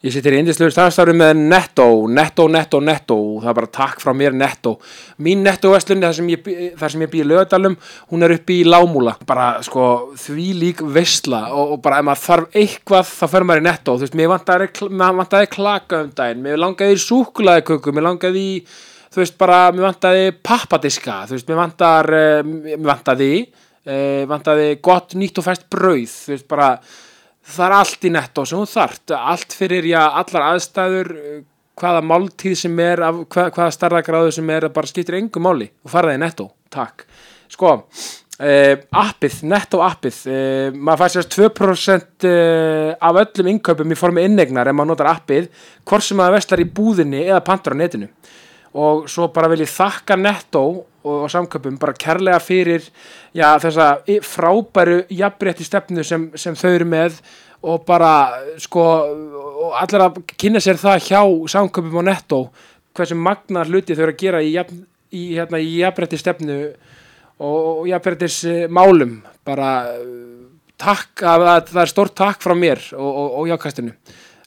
Ég sittir í indislegur starfstafri með Netto, Netto, Netto, Netto, það er bara takk frá mér Netto. Mín Netto-veslun, þar sem ég, ég býi í lögadalum, hún er uppi í Lámúla. Bara, sko, því lík vesla og, og bara ef maður þarf eitthvað, þá fer maður í Netto. Þú veist, mér vantaði, vantaði klaka um daginn, mér langaði í súkulaðiköku, mér langaði í, þú veist, bara, mér vantaði pappadiska, þú veist, mér vantar, uh, mér vantaði, uh, vantaði gott nýtt og fæst brauð, þú veist, bara, það er allt í nettó sem þú þart allt fyrir, já, allar aðstæður hvaða máltíð sem er af, hvað, hvaða starðagráðu sem er bara skiptir engu máli. Og fara það í nettó, takk. Sko, uh, appið nettó appið, uh, maður fær sérst 2% uh, af öllum innkaupum í formi innegnar ef maður notar appið hvort sem maður veslar í búðinni eða pantar á netinu og svo bara vil ég þakka Netto og, og samköpum bara kærlega fyrir já, þessa frábæru jafnrétti stefnu sem, sem þau eru með og bara sko og allir að kynna sér það hjá samköpum og Netto hversu magna hluti þau eru að gera í, jafn, í, hérna, í jafnrétti stefnu og, og jafnréttis eh, málum bara takk að, að það er stórt takk frá mér og, og jákastinu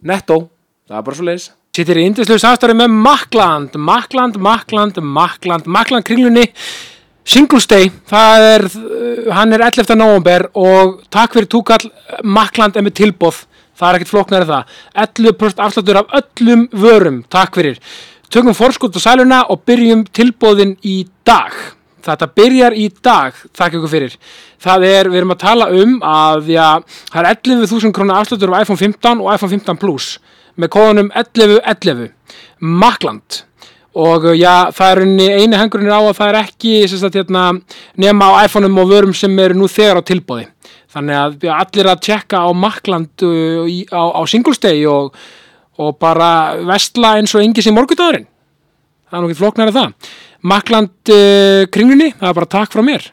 Netto, það er bara svo leiðis Sittir í indislu samstarfi með Makland Makland, Makland, Makland Makland kringlunni. Singles Day, það er uh, hann er 11. november og takk fyrir túkall, Makland er með tilbóð það er ekkert flóknar það. 11% afsláttur af öllum vörum takk fyrir, tökum forskot á sæluna og byrjum tilbóðin í dag. Þetta byrjar í dag þakka ykkur fyrir. Það er, við erum að tala um að já, það er 11.000 krónar afsláttur af iPhone 15 og iPhone 15 Plus með kóðunum 1111 Makland og já, það er eini hengurinn á að það er ekki sagt, hérna, nema á iPhone-um og vörum sem eru nú þegar á tilbóði þannig að já, allir að tjekka á Makland uh, í, á, á Singles Day og, og bara vestla eins og engi sem morgudagurinn það er nú ekki flóknar það. Makland uh, kringlunni, það er bara takk frá mér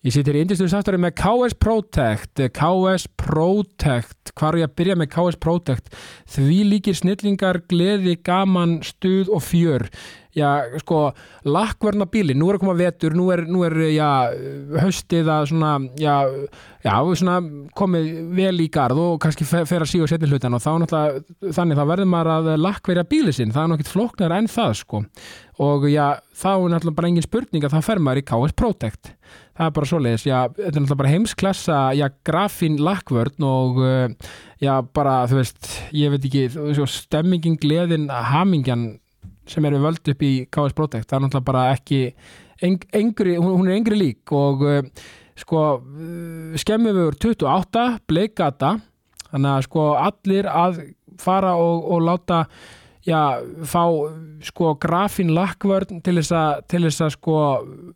Ég sittir í indistur samstæri með KS Protect KS Protect. Hvar er ég að byrja með KS Protect? Því líkir snillingar, gleði, gaman stuð og fjör. Já, sko, lakkverna bíli nú er að koma vetur, nú er, nú er já, haustið að svona já, já, svona komið vel í garð og kannski fer, að síga og setja hlutan og þá náttúrulega þannig þá verður maður að lakkverja bíli sinn. Það er nokkið flóknar enn það sko. Og já, þá er náttúrulega bara engin spurning að þá fer maður í KS Protect það er bara svoleiðis, já, þetta er náttúrulega bara heimsklassa, já, grafín lakkvörn og uh, já, bara, þú veist, ég veit ekki, veist, stemmingin, gleðin, hamingjan sem eru völd upp í KS Protect, það er náttúrulega bara ekki eng, engri, hún, hún er engri lík og uh, sko, skemmum við 28, bleikata þannig að sko allir að fara og, og láta já, fá sko grafín lakkvörn til þess að til þess að sko,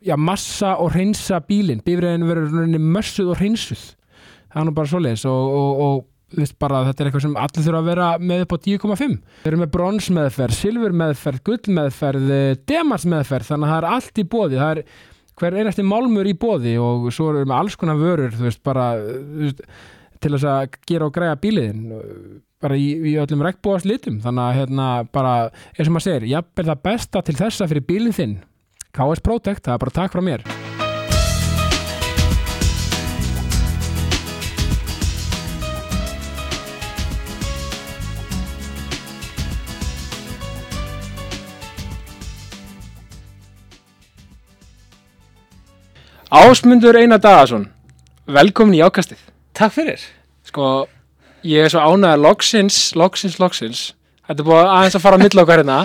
já, massa og hreinsa bílinn, bifræðin verður mössuð og hreinsuð. Það er nú bara svoleiðis og, og, og bara þetta er eitthvað sem allir þurfa að vera með upp á 10,5 við erum með bronsmeðferð, silfurmeðferð, gullmeðferð demarsmeðferð, þannig að það er allt í bóði það er hver einasti málmur í bóði og svo erum við alls konar vörur veist bara þú veist, til þess að gera og græja bíliðin bara í, í öllum regnbúast litum þannig að hérna bara, eins og maður segir jafnvel það besta til þessa fyrir bílinn þinn KS Protect, það er bara takk frá mér. Ásmundur Einar Dagason velkomin í ákastið. Takk fyrir. sko, ég er svo ánægður loksins, loksins, loksins. Þetta er búið aðeins að fara á milli okkar hérna.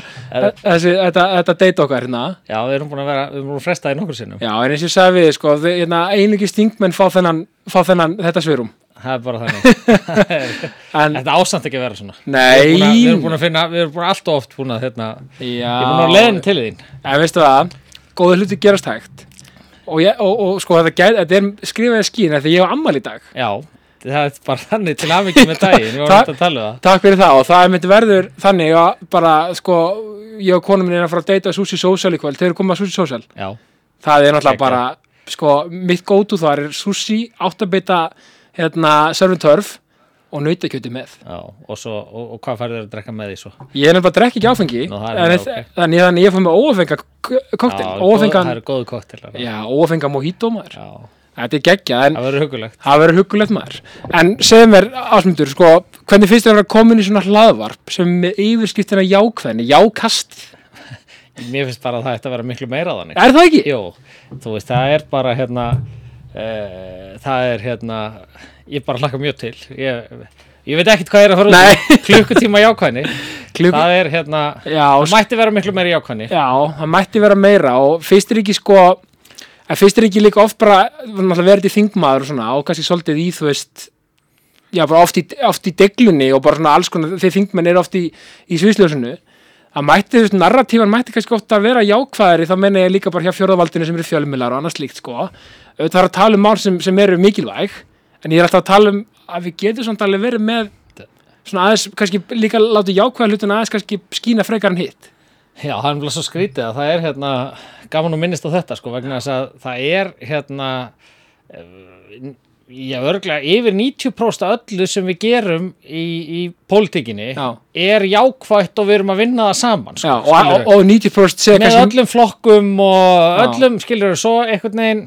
Þessi, þetta, þetta date okkar hérna. Já, við erum búin að vera, við erum búin að fresta í nokkur sinnum. já, en eins og ég sagði við, sko, hérna, einugis þingmenn fá þennan, fá þennan þetta svirum Það er bara þannig. en, Þetta ásamt ekki að vera svona. nei Við erum búin að, búin að finna, við erum búin að allt of oft búin að, hérna, já, ég er búin að leiðin til þín. en veistu það, góða hluti gerast hægt. Og, ég, og, og sko, þetta, gæt, þetta er skrifaði skín þegar ég hef ammal í dag. Já, það er bara þannig til aðvikið með daginn, ég var Takk. hægt að tala um það. Takk fyrir það og það er myndi verður þannig að bara sko ég og konum minn er að fara að deyta Sushi Social í kvöld, þeir eru komið að Sushi Social Já, það er náttúrulega bara sko mitt gótu þar er sushi áttabita hérna servant turf og nautakjöti með já, og svo, og, og hvað færður að drekka með því svo? ég er nefnilega að drekka ekki áfengi Nú, það en mjög þ- ok. þannig þannig ég fór með óafenga koktel, Já, óafengan Það eru góðu koktelar. já, óafenga mojito maður Já, þetta er geggjað en það verður hugulegt það verður hugulegt maður. En segðu mér ásmundur sko, hvernig finnst þér að vera komin í svona hlaðvarp sem yfirskiptina jákvæðni, jákast? Mér finnst bara að það ætti að vera miklu meira þannig. Er það ekki? Jú, þú veist, það er bara hérna uh, það er hérna ég bara hlakka mjög til. Ég, ég veit ekkert hvað er að út í. klukkutíma jákvæðni. Klukku- það er hérna, Já, það mætti vera miklu meira jákvæðni. Já, en finnst þér ekki líka oft bara í þingmaður og svona og kannski svolítið í þú veist já, bara oft í, oft í deglunni og bara svona alls konar þeir þingmenn eru oft í, í sviðsljósinu. Að mætti, þú veist, narratífan mætti kannski oft að vera jákvæðari, þá menna ég líka bara hjá fjórðavaldinu sem eru fjölmiðlar og annað slíkt sko. Auðvitað er að tala um mál sem, sem eru mikilvæg en ég er alltaf að tala um að við getum alveg verið með svona aðeins, kannski líka láta jákvæða hlutin aðeins kannski skína frekar en hitt Já, það er umlað svo skrítið að það er hérna gaman að minnist á þetta sko vegna þess að það er hérna eh, já, örglega yfir 90% af öllu sem við gerum í, í pólitíkinni Já. er jákvætt og við erum að vinna það saman sko, Já, og, og, og 90% segja með kannski öllum flokkum og öllum skilur svo einhvern veginn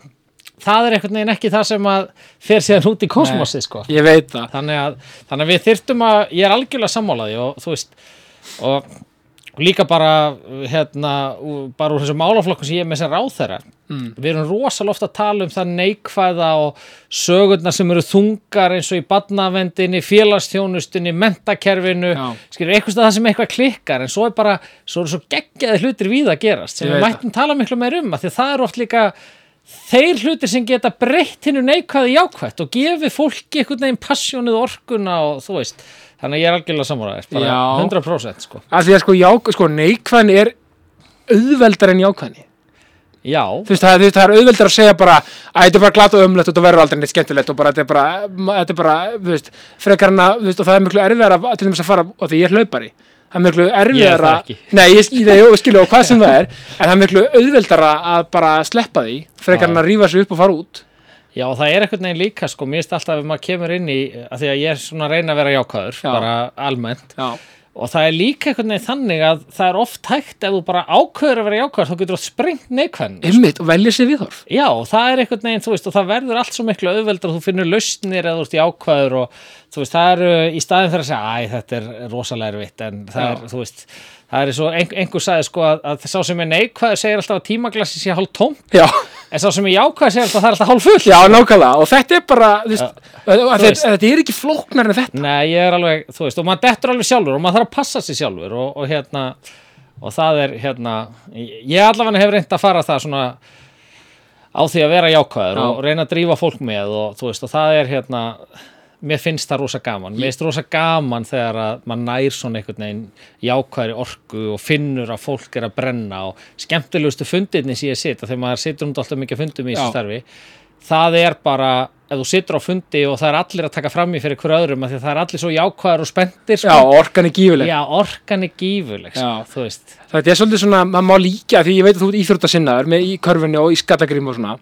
það er einhvern veginn ekki það sem að fer síðan út í kosmosi sko Ég veit það. þannig að, þannig að við þyrftum að ég er algjörlega sammálaði og þú veist og líka bara hérna, bara úr þessu málaflokku sem ég er með sem ráðherra. Mm. við erum rosalega ofta að tala um það neikvæða og sögurnar sem eru þungar eins og í badnavendinni, félagsþjónustunni mentakerfinu, skilur eitthvað það sem eitthvað klikkar en svo er bara svo eru svo geggjaði hlutir við að gerast. Sem Ég við mættum tala miklu meir um af því að það er oft líka þeir hlutir sem geta breytt hinnu neikvæði jákvætt og gefið fólki einhvern veginn passjónið og orkuna og þú veist þannig að ég er algjörlega samúræðis bara Já. 100% sko Af því að sko, já, sko neikvæðni er auðveldar en jákvæðni. já, Þú veist, það, þú veist, það er auðveldar að segja bara að þetta er bara glata og umlegt og þetta verður aldrei neitt skemmtilegt og bara þetta er bara, þetta er bara, þú veist, frekar en að, þú veist, og það er miklu erfiðar að til dæmis að fara, og því ég er hlaupari, það er miklu erfiðar að, nei, ég ég skilja og hvað sem það er, en það er miklu auðveldar að bara sleppa því, frekar en að rífa sig upp og fara út. já það er einhvern veginn líka sko, mér finnst alltaf ef maður kemur inn í að því að ég er svona að reyna að vera jákvæður Já. bara almennt Já, og það er líka einhvern veginn þannig að það er oft hægt ef þú bara ákveður að vera jákvæður þá getur þú sprengt neikvæðin ymmit, og velja sér viðhorf. Já, það er einhvern veginn, þú veist, og það verður allt svo miklu auðveldar, þú finnur lausnir eða þú ert í ákvæður og þú veist, það eru í staðin fyrir að segja, æ, þetta er rosalega erfitt, en það Já. er, þú veist, það er svo, ein, einhver sagði sko að, að sá sem er neikvæður segir alltaf að tímaglassi sé hálf tóm, Já, en sá sem jákvæður segir alltaf að það er alltaf hálf full. já, nákvæmlega, og þetta er bara, veist, að, að, veist. þetta, þetta er ekki flóknar en þetta. Nei, ég er alveg, þú veist, og maður dettur alveg sjálfur og maður þarf að passa sig sjálfur og, og hérna, og það er, hérna, ég allavega hef reynd að fara það svona á því að vera jákvæður Já. og reyna að drífa fólk með og þú veist, og það er hérna, mér finnst það rosa gaman, mér finnst rosa gaman þegar að maður nær svona einhvern veginn jákvæðri orku og finnur að fólk er að brenna og skemmtilegustu fundirni sem ég sita, þegar maður situr um alltaf mikið fundum í þessu starfi, það er bara ef þú situr á fundi og það er allir að taka fram í fyrir hver öðrum því að það er allir svo jákvæðar og spenntir Já, orkan er gífuleg. Já, orkan er gífuleg sko, þú veist. Þetta er svolítið svona, maður má líka því ég veit að þú ert íþróttasinnaður með í körfunni og í skattagrím og svona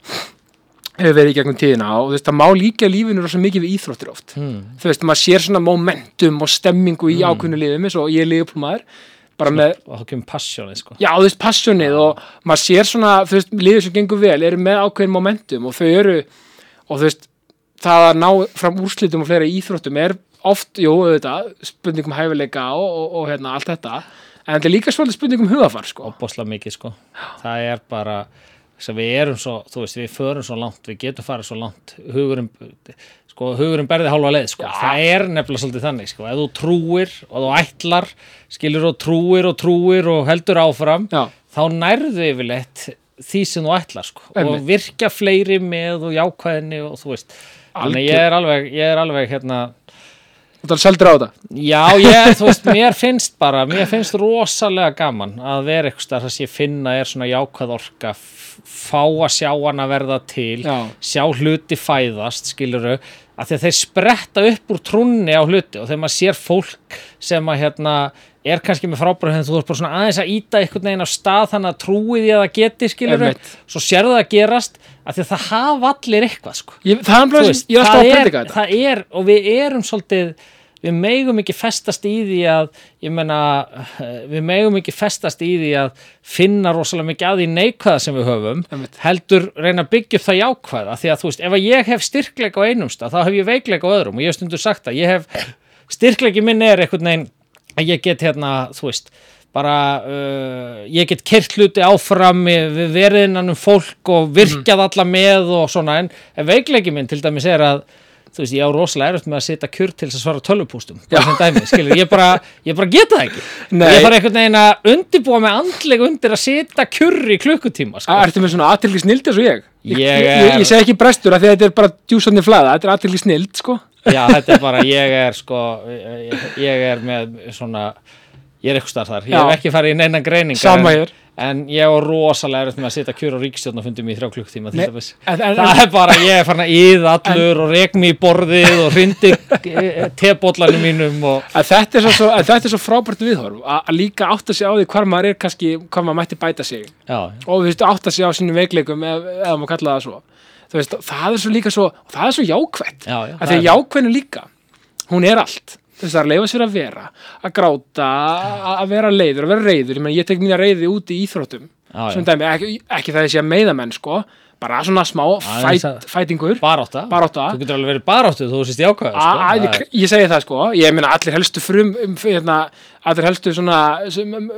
hefur verið í gegnum tíðina og þú veist, það má líka lífinu rosa mikið við íþróttir oft mm. þú veist, maður sér svona momentum og stemmingu í mm. ákveðnu liðum eins og ég er liðuplumaður bara með, og þá kemur passjónið sko. já, þú veist, passionið og maður sér svona, þú veist, liður sem gengur vel eru með ákveðin momentum og þau eru og þú veist, það að ná fram úrslitum og fleira íþróttum er oft, jú, auðvitað, spurningum hæfileika og, og, og hérna, allt þetta en þetta er líka svolítið spurningum hugafar, sko bosla mikið sko. það er bara þess að við erum svo, þú veist, við förum svo langt við getum farið svo langt hugurinn, sko, hugurinn berði hálfa leið sko. það er nefnilega svolítið þannig sko. ef þú trúir og þú ætlar skilur og trúir og trúir og heldur áfram Já. þá nærðu yfirleitt því sem þú ætlar sko. og Einmitt. virkja fleiri með og jákvæðinni og þú veist þannig ég er alveg, ég er alveg hérna Þú talar seldur á þetta Já, ég, þú veist, mér finnst bara, mér finnst rosalega gaman að vera eitthvað stað þess að ég finna er svona jákvæð orka, fá að sjá hana verða til, Já. sjá hluti fæðast, skiluru, að að þeir spretta upp úr trúnni á hluti og þegar maður sér fólk sem að hérna er kannski með frábæru henni, þú ert bara svona aðeins að íta einhvern veginn á stað þannig að trúi því að það geti, Einmitt. svo sérðu það gerast að því að það hafa allir eitthvað, sko. Ég, Það bara, veist, að það, er, það er og við erum svolítið við megum ekki festast í því að ég meina, eh, við megum ekki festast í því að finna rosalega mikið að því neikvæða sem við höfum Einmitt. heldur reyna að byggja upp það jákvæða. Því að þú veist, ef að ég hef styrkleika á einum stað þá hef ég veikleika á öðrum. Og ég hef stundur sagt að ég hef, styrkleiki minn er einhvern veginn að ég get hérna, þú veist bara, uh, ég get kert hluti áfram við verið innan um fólk og virkjað alla með og svona en, en veikleiki minn til dæmis er að þú veist, ég á rosalega erfitt með að setja kjur til þess að svara tölvupústum, bara sem dæmi, skilur, ég bara, ég bara geta það ekki, Nei. ég þarf einhvern veginn að undibúa mig andlega undir að setja kjur í klukkutíma, sko. Ertu með svona aðtilgi snild eins og ég? Ég ég, ég, ég segi ekki brestur af því að þetta er bara djúsandi flæða, þetta er aðtilgi snild, sko. Já, þetta er bara, ég er sko, ég, ég er með svona, ég er eitthvað þar, ég Já. hef ekki farið í neina greiningar. En. En ég er rosalega erfitt með að setja kjur á ríkstjórnafundum í þrjá klukktíma til en- en- Það er bara, ég er farin að íða allur og rek mig í borðið og hrindi tebóllanum mínum og, Að þetta er svo, svo, að frábært viðhorf að, að líka átta sig á því hvar maður er kannski, hvar maður mætti bæta sig já, og þú veist, átta sig á sínum veikleikum ef, ef maður kalla það svo veist, það er svo líka svo, það er svo jákvætt. Já, já. að því að jákvæðin líka hún er allt. Er að leifa sér að vera að gráta, að- að vera leiður að vera reyður, ég, meni, ég tek mína reyði út í íþróttum dæmi, ekki, ekki það að sé að meiða menn sko, bara svona smá fæt, að- fætingur. Barátta. Þú getur alveg verið baráttu þú sést sko. Ég, er- ég segi það sko, ég meina allir helstu frum um, hérna, allir helstu svona um,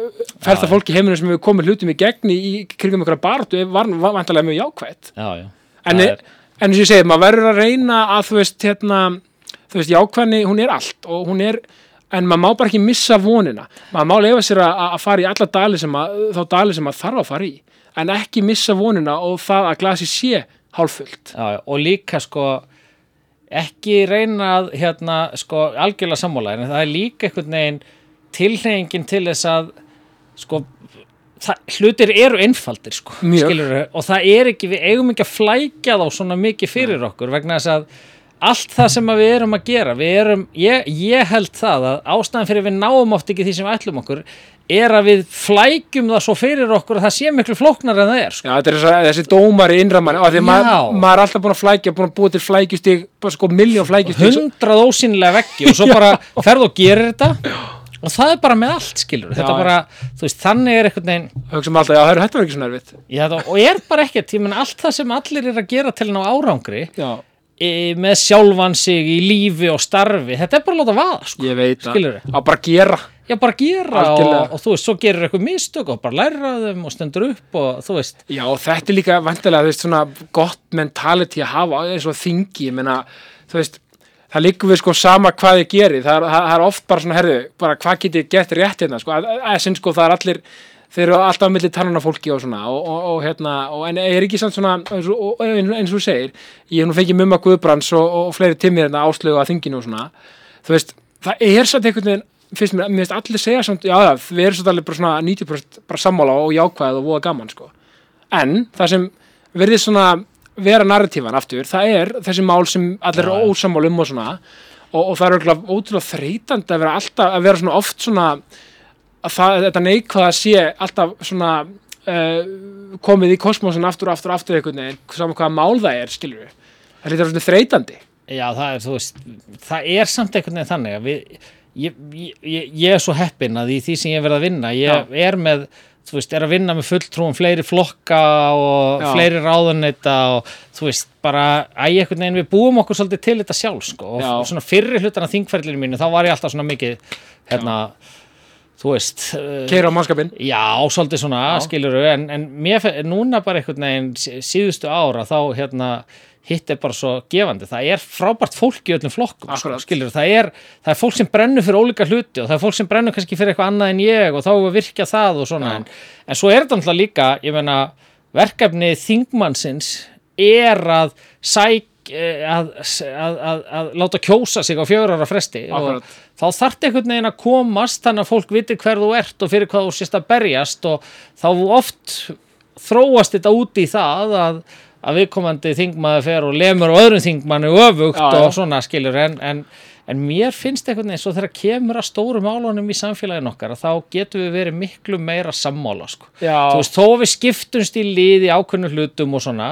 ferða fólk í heiminum sem hefur komið hlutum í gegn í, kringum ykkur baráttu var, vantarlega mjög jákvætt. Já, já. En, er- en eins og ég segi, maður verður að reyna að þú veist, hérna þú veist, jákvæðni, hún er allt og hún er, en maður má bara ekki missa vonina. Maður má leifa sér að, að fara í alla dali sem að, þá dali sem maður þarf að fara í en ekki missa vonina og það að glasi sé já, og líka sko ekki reyna að hérna sko algjörlega sammála en það er líka einhvern veginn tilhengin til þess að sko það, hlutir eru einfaldir sko Mjög. skilurðu, og það er ekki, við eigum ekki að flækja þá svona mikið fyrir okkur vegna þess að allt það sem við erum að gera við erum, ég, ég held það að ástæðan fyrir við náum oft ekki því sem við ætlum okkur er að við flækjum það svo fyrir okkur að það sé miklu flóknar en það er sko. Já, þetta er þessi, þessi dómari innramann og því maður, maður er alltaf búin að flækja búin að búa til flækjustig, bara sko miljón flækjustig hundrað ósýnilega veggi og svo bara ferð og gerir þetta og það er bara með allt skilur þetta bara, þú veist, þannig er einhvern veginn hugsa um alltaf, já, þetta var ekki svona erfitt. Já, það, og er bara ekkert, ég menn allt það sem allir er að gera til ná árangri e, með sjálfan sig í lífi og starfi, þetta er bara að láta vaða sko. ég veit Skilurðu? að, bara gera. Já, bara gera og, og þú veist, svo gerir eitthvað mistök og bara læra af þeim og stendur upp og þú veist, Já, og þetta er líka vantilega, þú veist, svona gott mentality að hafa eins og þingi, ég meina, þú veist það líkur við sko sama hvað ég geri það það, það er oft bara svona, herðu, bara hvað get ég gert rétt hérna, sko, að, að, að sko það er allir, þeir eru alltaf á milli tannana fólki og svona, og, og, og hérna og en er ekki samt svona, eins og, eins og þú segir, ég hef nú fengið mumma Guðbrands og, fleiri timmir hérna áslögu að þinginu og svona, þú veist það er samt einhvern veginn, finnst mér, mér finnst allir segja samt, já, já, við erum samt allir bara svona 90% bara sammála og jákvæð og voða gaman, sko. En vera narratífan aftur, það er þessi mál sem allir Já, eru ósamál um og svona. Og, og það er örugglega ótrúlega þreytandi að vera alltaf, að vera svona oft svona að það, þetta neikvæða sé alltaf svona uh, komið í kosmosin aftur og aftur og aftur einhvern veginn, saman hvaða mál það er skilur við, það er svona þreytandi. Já, það er, þú veist það er samt einhvern veginn þannig að við ég, ég, ég, ég er svo heppinn að í því sem ég verið að vinna, ég er með þú veist, er að vinna með fulltrúum fleiri flokka og Já. fleiri ráðuneyta og þú veist, bara að ég einhvern veginn, við búum okkur svolítið til þetta sjálf sko, og, og svona fyrri hlutan af þingferðlinu mínu, þá var ég alltaf svona mikið hérna, þú veist uh, keira á mannskapin Já, svolítið svona, Já. skilur en, en mér, núna bara einhvern veginn sí- síðustu ára þá hérna hitt er bara svo gefandi, það er frábært fólk í öllum flokkum, sko, skilur það er, það er fólk sem brennur fyrir ólíka hluti og það er fólk sem brennur kannski fyrir eitthvað annað en ég og þá virkja það og svona. En, en svo er þetta náttúrulega líka, ég meina verkefni þingmannsins er að sæk eh, að, að, að, að láta kjósa sig á fjögur ára fresti Akkurat. og þá þarf einhvern veginn að komast þannig að fólk viti hver þú ert og fyrir hvað þú sést að berjast og þá oft þróast þetta út í það að, að viðkomandi þingmaður fer og lemur og öðrum þingmannu öfugt Já, og svona skilur en, en, en mér finnst einhvern veginn svo þegar kemur að stóru málunum í samfélagin okkar þá getum við verið miklu meira sammála sko. Þú veist, þó við skiptumst í lið í ákveðnu hlutum og svona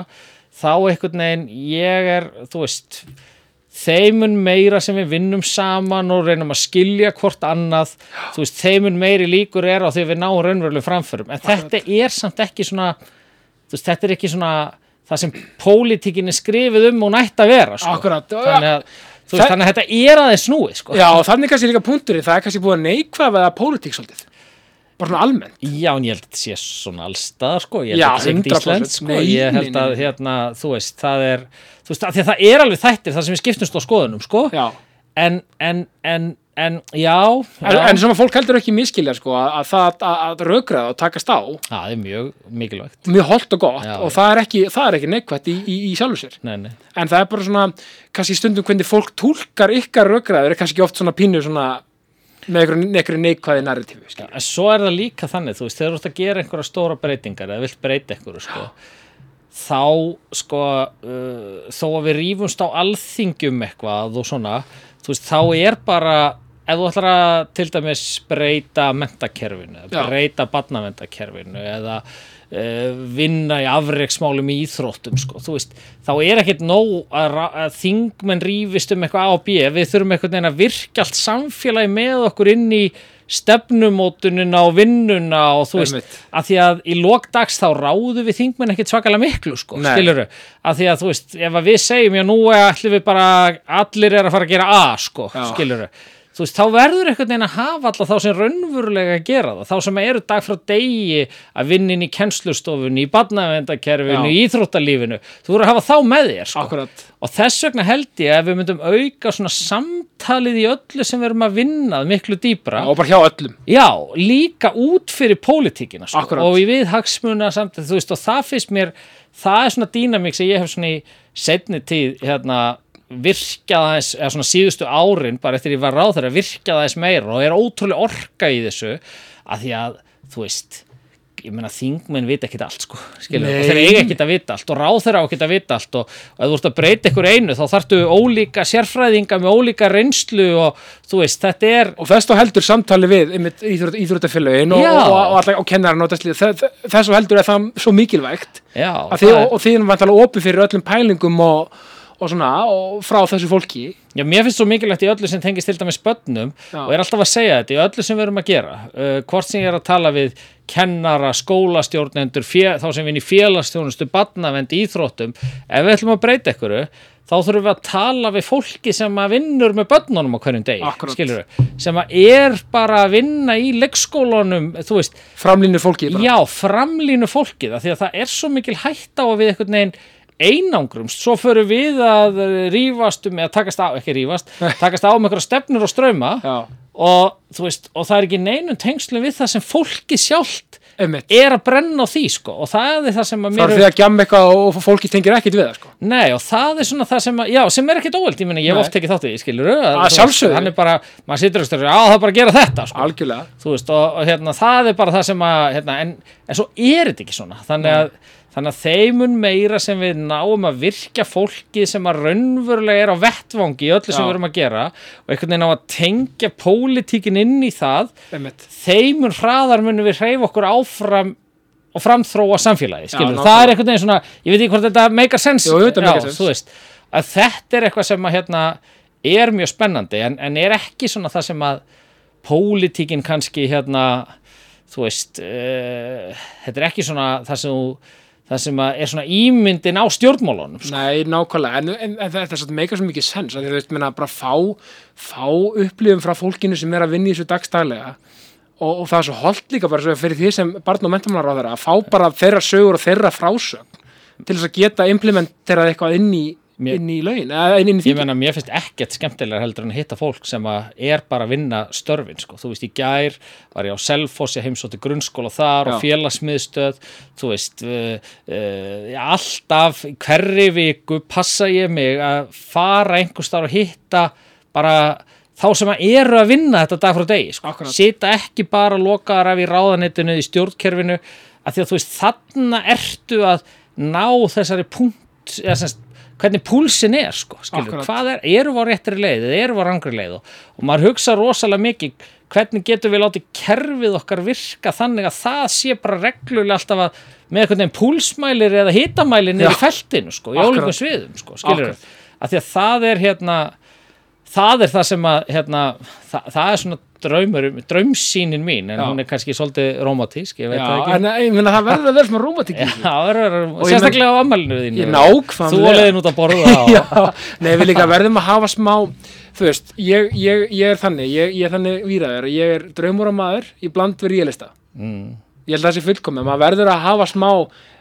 þá einhvern veginn ég er, þú veist þeimun meira sem við vinnum saman og reynum að skilja hvort annað þú veist, þeimun meiri líkur er á því við náum raunveruleg framförum. En þetta er samt ekki svona veist, þetta er ekki svona það sem pólitíkin er skrifið um og nætt að vera sko. Akkurat. þannig að, veist, þannig að þetta er aðeins snúið sko. Já, og þannig kannski líka punkturinn, það er kannski búið að neikvæða það pólitík svolítið. Bara svona almennt. Já, en ég held að þetta sé svona allstað sko, ég held Já, að þetta sé ekkert 100%. íslensk sko, Nei, ég held að hérna, þú veist, það er veist, að því að það er alveg þættir það sem við skiptumst á skoðunum, sko en, en, en, en, já, En, já. en sem að fólk heldur ekki miskilja, sko, að, að það að, að raukraða og takast á, það er mjög mikilvægt mjög holdt og gott Já, og það er ekki, það er ekki neikvætt í, í, í sjálfu sér. nei, nei. En það er bara svona, kannski stundum hvernig fólk túlkar ykkar raukraður er kannski oft svona pínu svona með einhverju, neikvæði narratífi, skilja. En svo er það líka þannig, þú veist, þegar þú ert að gera einhverja stóra breytingar eða vilt breyta einhverju, sko, þá, sko, uh, þó að við rífumst á alþingjum eitthvað og svona, þú veist, þá er bara, ef þú ætlar að til dæmis breyta mentakerfinu, breyta barnaventakerfinu eða uh, vinna í afreiksmálum í íþróttum, sko, þú veist, þá er ekkert nóg að, að þingmenn rífist um eitthvað A og B, við þurfum veginn að virka allt samfélagi með okkur inn í stefnumótunina og vinnuna og þú veist, Einmitt. að því að í lokdags þá ráðu við þingmenn ekkert svakalega miklu sko, Nei. skiluru, að því að þú veist ef að við segjum, já nú ætlum við bara allir er að fara að gera A, sko Já. skiluru, þú veist, þá verður einhvern veginn að hafa alla þá sem raunverulega að gera það, þá sem eru dag frá degi að vinna inn í kennslustofunni, í barnavendakerfinu, Já. í íþróttalífinu þú verður að hafa þá með þér, sko og þess vegna held ég að við myndum auka svona samtalið í öllu sem við erum að vinna miklu dýpra Og bara hjá öllum. Já, líka út fyrir pólitíkina sko. Og í við hagsmuna samt þú veist og það finnst mér það er svona dýnamík sem ég hef svona í setni tíð hérna virkað aðeins, eða svona síðustu árin bara eftir ég var ráð þeirra virkað aðeins meira. Og er ótrúlega orka í þessu að því að, þú veist ég meina þingmenn vita ekkit allt sko og þeir eiga ekkit að vita allt og ráð þeirra á ekkit að vita allt. Og, ef þú ert að breyta ykkur einu þá þarftu ólíka sérfræðinga með ólíka reynslu og þú veist, þetta er Og þess þá heldur samtali við einmitt íþrótt, íþróttafélögin og, og, og, og kennarinn og þess, þá heldur er það svo mikilvægt. Já, það er- og, og þið erum vantalega opið fyrir öllum pælingum og, og svona og frá þessu fólki Já, mér finnst svo mikilvægt í öllu sem tengist til dæmis börnum Já. og er alltaf að segja þetta í öllu sem við erum að gera uh, hvort sem ég er að tala við kennara, skólastjórnendur þá sem við í félagsstjónustu, barnavend, íþróttum ef við ætlum að breyta einhverju þá þurfum við að tala við fólki sem að vinnur með börnunum á hverjum degi Akkúrat. skilurðu, sem að er bara að vinna í leikskólanum, þú veist framlínur fólki bara. Já, framlínu fólkið af því að það er svo mikil hætta á að við einhvern veginn einangrumst, svo förum við að rífast um, eða takast á, ekki rífast takast á með einhverja stefnur og ströma Já, og, þú veist, og það er ekki neinum tengslum við það sem fólkið sjálft einmitt. er að brenna á því, sko. Og það er það sem að Það mér er því að gjamma eitthvað og fólki tengir ekkit við það sko. Nei, og það er svona það sem að, já, sem er ekkit óvöld, ég meina, ég hef oft tekið þátt í, því, skilur Að sjálfsögðu. Hann er bara, maður situr og styrir, á, það er bara að gera þetta, sko. Algjörlega. Þú veist, og, og hérna, það er bara það sem að, hérna, en, en svo er þetta ekki svona, þannig að, þannig að þeimun meira sem við náum að virkja fólki sem að raunverulega er á vettvangi í öllu sem Já. við erum að gera og einhvern veginn á að tengja pólitíkin inn í það, einmitt. þeimun hraðar munum við hreyfa okkur áfram og framþróa samfélagi, skilur, nákvæmlega. það er einhvern veginn svona, ég veit ekki hvort þetta make a sense, Jú, þetta make a Já, sense. þú veist, að þetta er eitthvað sem að, hérna, er mjög spennandi, en, en er ekki svona það sem að pólitíkin kannski hérna þú veist uh, þetta er ekki svona það sem þú það sem er svona ímyndin á stjórnmálunum sko. Nei, nákvæmlega, en, en, en þetta er satt meika svo mikið sens, að þú veist, menna bara fá, fá upplifum frá fólkinu sem er að vinna í þessu dagstælega og, og það er svo holdt líka bara fyrir því sem barn og mentamálar á þeirra að fá bara þeirra sögur og þeirra frásögn til þess að geta implementerað eitthvað inn í, Mér- inn í lögin, inn, í ég meina mér finnst ekkert skemmtilega heldur en að hitta fólk sem að er bara að vinna störfin sko. þú veist í gær var ég á Selfossi heimsótti grunnskóla þar og Já. félagsmiðstöð þú veist uh, uh, alltaf hverri viku passa ég mig að fara einhvers þar og hitta bara þá sem að eru að vinna þetta dag frá degi sko. Sita ekki bara lokaðar af í ráðanettinu í stjórnkerfinu að því að þú veist þarna ertu að ná þessari punkt eða semst hvernig púlsin er sko, skilur, hvað er, eru við á réttri leið eða eru við á rangri leið? Og, og maður hugsa rosalega mikið hvernig getum við látið kerfið okkar virka þannig að það sé bara reglulega alltaf að með einhvern veginn púlsmælir eða hitamælir niður í feltinu sko, í ólíkum sviðum sko, skilur af því að það er hérna það er það sem að hérna, það, það er svona draumur draumsýnin mín, en Já. hún er kannski svolítið romantísk, ég veit Já, það ekki en ég meina það verður að vera svona ég sérstaklega á ammælinu þínu. Þú og leiðin út að borða á nei við líka verðum að hafa smá þú veist, ég, ég, ég er þannig ég, ég er þannig víraður, ég er draumur maður í bland við ríalista mm. ég held að það sé fullkomið, maður verður að hafa smá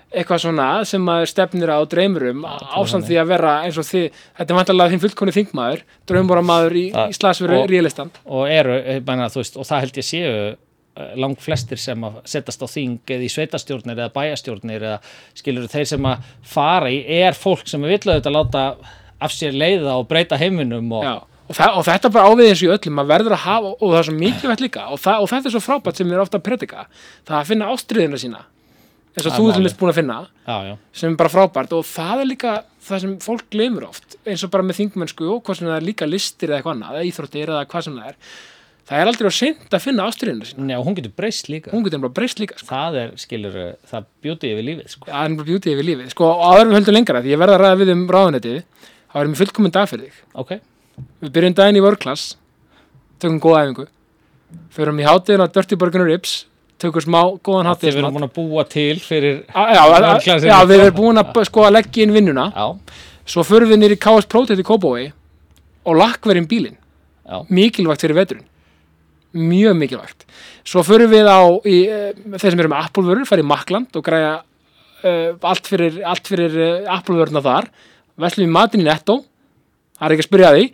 eitthvað svona sem maður stefnir á dreymurum ásamt því að vera eins og því, þetta er vantarlega þinn fullkomni þingmaður draumur maður í, í slasveru og- ríalistan og eru, ég meina, þú veist, og það held ég séu eh, lang flestir sem að setjast á þing eða í sveitastjórnir eða bæjastjórnir eða skilur þeir sem að fara í er fólk sem vil auðvitað láta af sér leiða og breyta heiminum og og, það, og þetta er bara ávið eins og í öllum maður verður að hafa, og það er svo mikilvægt líka og, það, og þetta er svo frábært sem er ofta að predika það að finna ástriðina sína eins og þú þess búin að finna já, já, sem er bara frábært og það er líka það sem fólk glemur oft eins og bara með þingmennsku og hvað sem það er líka listir eða eitthvað annað, eða íþróttir eða hvað sem það er. Það er aldrei á seint að finna ástriðina sína. Nei, og hún getur breyst líka. Hún getur bara breyst líka sko. það er, skilur, það bjúti yfir lífið sko. það er bara bjútið yfir lífið sko, og við höldum lengra því ég verða að ræða við um ráðunetið þá erum við fullkomin dag fyrir þig. Ok, við byrjum daginn í vörklass tökum góða æfingu förum í hátíðin á Dirty Burger and Tökum smá góðan því við erum búin að búa til fyrir já, já, já, við erum búin að sko að leggja inn vinnuna. Já, svo förum við nýri KS Protect í Kópói og lakkverjum bílinn. Já, mikilvægt fyrir veturinn. Mjög mikilvægt. Svo förum við á í, uh, þeir sem eru með Apple vörur, fara í Makland og græja uh, allt fyrir, allt fyrir uh, Apple vöruna þar. Veslum við matinn í Netto. Það er ekki að spyrja því.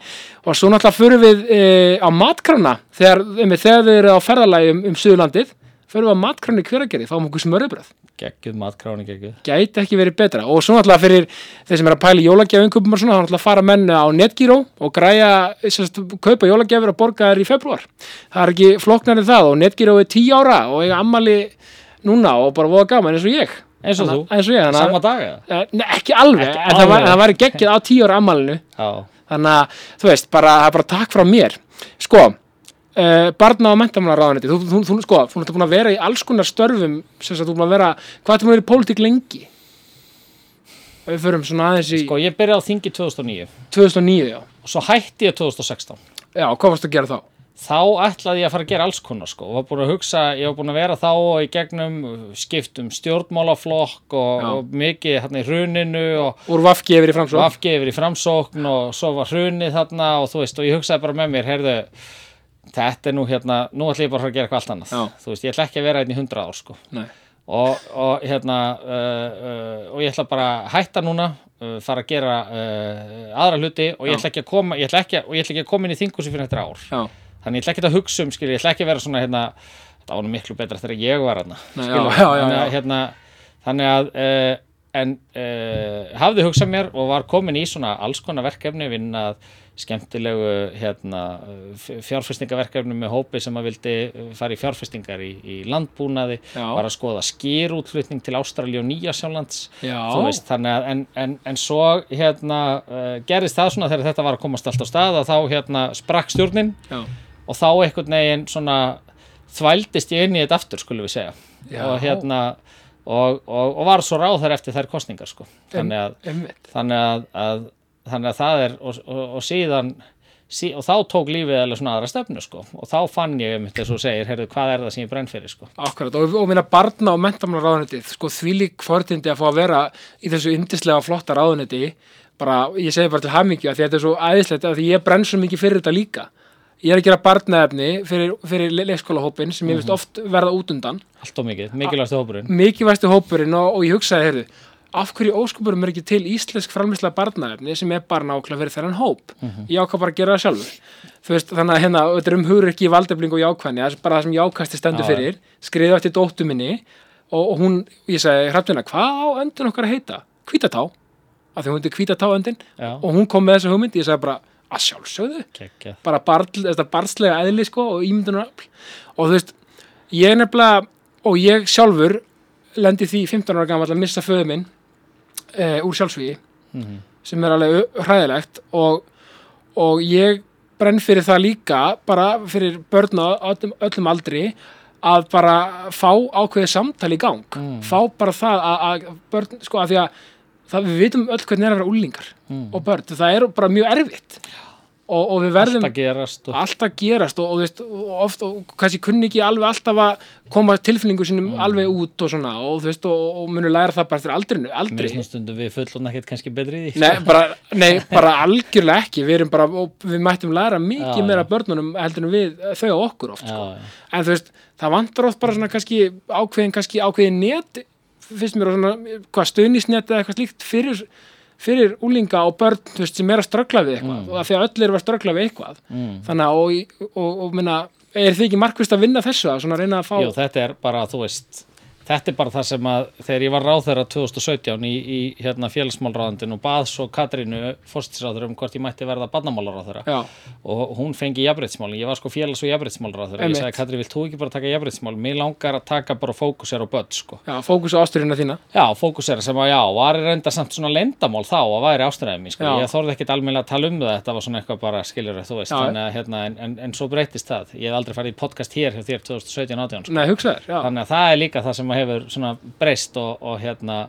Og svo náttúrulega förum við uh, á matkrana þegar, um, þegar við erum á ferðalagi um, um Suðurlandið förum við á matkrana í hveragerði, fáum okkur smöröbröð geggjuð matkráni geggjuð. Gæti ekki verið betra. Og svo náttúrulega fyrir þeir sem er að pæla í jólagjafingum og svona, þá náttúrulega fara menn á Netgyro og græja, sérst, kaupa jólagjafir og borga þær í februar það er ekki flokknar en það og Netgyro er 10 ára og eiga ammali núna og bara voða gaman eins og ég. Eins og þú, Þannig- eins og ég, að- sama dag? Eh, Nei, ekki alveg, Ekki en alveg. það væri geggið á 10 ára ammalinu þannig að, þú veist, bara, bara takk frá mér. Sko, uh, barna og mentamála ráðaneti, þú, þú, þú, sko þú ert búin að vera í alls konar störfum sem þú ert búin að vera, hvað er búin að vera í pólitík lengi? Við förum svona aðeins í sko ég byrjaði á þingi 2009 2009, já. Og svo hætti ég 2016 já, hvað varst að gera þá? þá ætlaði ég að fara að gera alls konar sko, og var búin að hugsa, ég var búin að vera þá í gegnum skiptum stjórnmálaflokk og, og mikið hérna í hruninu og úr vafki yfir í framsók afgefið yfir í framsókn og svo var hrunið þarna og þú veist, og ég hugsaði bara með mér, heyrðu þetta er nú hérna, nú ætla ég bara að gera eitthvað allt annað. Já. þú veist, ég ætla ekki að vera hérna í 100 ár sko. Og, og hérna uh, uh, og ég ætla bara að hætta núna uh, fara að gera uh, aðra hluti og ég ætla ekki að koma ég ætla ekki, að- og ég ætla ekki að koma inn í þingusi fyrir þetta ár. Já, þannig ég ætla ekki að hugsa um skil, ég ætla ekki að vera svona hérna, var nú miklu betra þegar ég var hérna, Nei, skilur, já, já, já, þannig að, en uh, hafði hugsað mér og var komin í svona alls konar verkefni vinnað skemmtilegu hérna, fjárfestingaverkefni með hópi sem að vildi uh, fara í fjárfestingar í, í landbúnaði Já. var að skoða skýrútflutning til Ástralíu og þú veist, þannig að en, en, en svo hérna uh, gerist það svona þegar þetta var að komast allt á stað að þá hérna sprakk stjórnin já, og þá einhvern veginn svona þvældist ég inn í þetta aftur skulum við segja Já. og hérna og, og, og var svo ráð þar eftir þær kostningar sko. þannig, að, einmitt þannig, að, að, þannig að það er og, og, og síðan sí, og þá tók lífið alveg svona aðra stefnu sko. og þá fann ég um þetta svo segir heyrðu, hvað er það sem ég brenn fyrir sko. Akkurat, og, og minna barna og mentamála ráðunetið, sko þvílík fortindi að fá að vera í þessu yndislega flotta ráðuneti, bara, ég segi bara til því að þetta er svo æðislegt að því ég brenn svo mikið fyrir þetta líka. Ég er að gera barnaefni fyrir, fyrir le- leikskólahópin sem ég veist oft verða út undan, allt og mikið, mikilvægstu hópurinn. Mikilvægstu hópurinn og, og ég hugsaði, heyrðu, af hverju óskupurum er ekki til íslensk framlýsla barnaefni sem er bara nákvæmlega fyrir þennan hóp. Ég ákvað bara að gera það sjálfur. Veist, þannig að hérna, þetta er um hugur ekki valdefling og jákvæðni, það er bara það sem jákvæðsti stendur já. fyrir, skriðu eftir dóttu minni og, og hún, ég segi, hrafnina, hvað á öndin Að sjálfsögðu, Kekja. bara barl, barnslega eðli sko og ímyndunarafl og þú veist, ég er nefnilega og ég sjálfur lendi því 15 ára gamall að missa föðu minn e, úr sjálfsvíi Mhm. sem er alveg hræðilegt og, og ég brenn fyrir það líka bara fyrir börn á öllum, öllum aldri að bara fá ákveðið samtal í gang Mm. fá bara það að, að börn, sko að því að það við vitum öll hvernig er að vera úlingar og börn, það er bara mjög erfitt. Og, og við verðum Alltaf gerast og... alltaf gerast og, og, veist, og oft og kannski kunni ekki alveg alltaf að koma tilfinningu sínum alveg út og svona og þú veist og, og munu læra það bara eftir aldrinu, aldrei við fullon ekkert kannski betri í því. Nei, bara, nei, bara algjörlega ekki. Við erum bara, og við mættum læra mikið Já, meira já. börnunum heldur en við þau á okkur oft, Já, sko. já. en þú veist, það vantar oft bara svona kannski ákveðin, kannski ákveðin net finnst mér og svona, hvað stuðnisnet eða eitthvað slíkt fyrir, fyrir úlinga og börn, veist, sem er að ströggla við eitthvað. Mm. og að því að öll eru að ströggla við eitthvað. Þannig að, og, og, og minna er þið ekki markvist að vinna þessu að reyna að fá Jú, þetta er bara, þú veist þetta er bara það sem að þegar ég var ráðherra 2017 í, í hérna félagsmálráðandin og bað svo Katrínu fórstisráður um hvort ég mætti verða barnamálaráðherra. Og hún fengi jafnbreytismálin, ég var sko félags- og jafnbreytismálráðherra, ég sagði Katrín, vilt þú ekki bara taka jafnbreytismál, mér langar að taka bara fókusera á börn, sko. Já, fókus á ásturina þína. Já, fókusera sem að já, var reynda samt svona lendamál þá að væri mín, sko. Ég þorði ekkit almennilega að tala um það, þetta var svona eitthvað bara, skiljur þú veist, þannig að hérna, en, en, en svo breytist það. Ég hef aldrei farið í podcast hér hjá þér 2017-18, sko. Nei, hugsaður, já, Þannig að það er líka það sem að hefur svona breyst og, og hérna,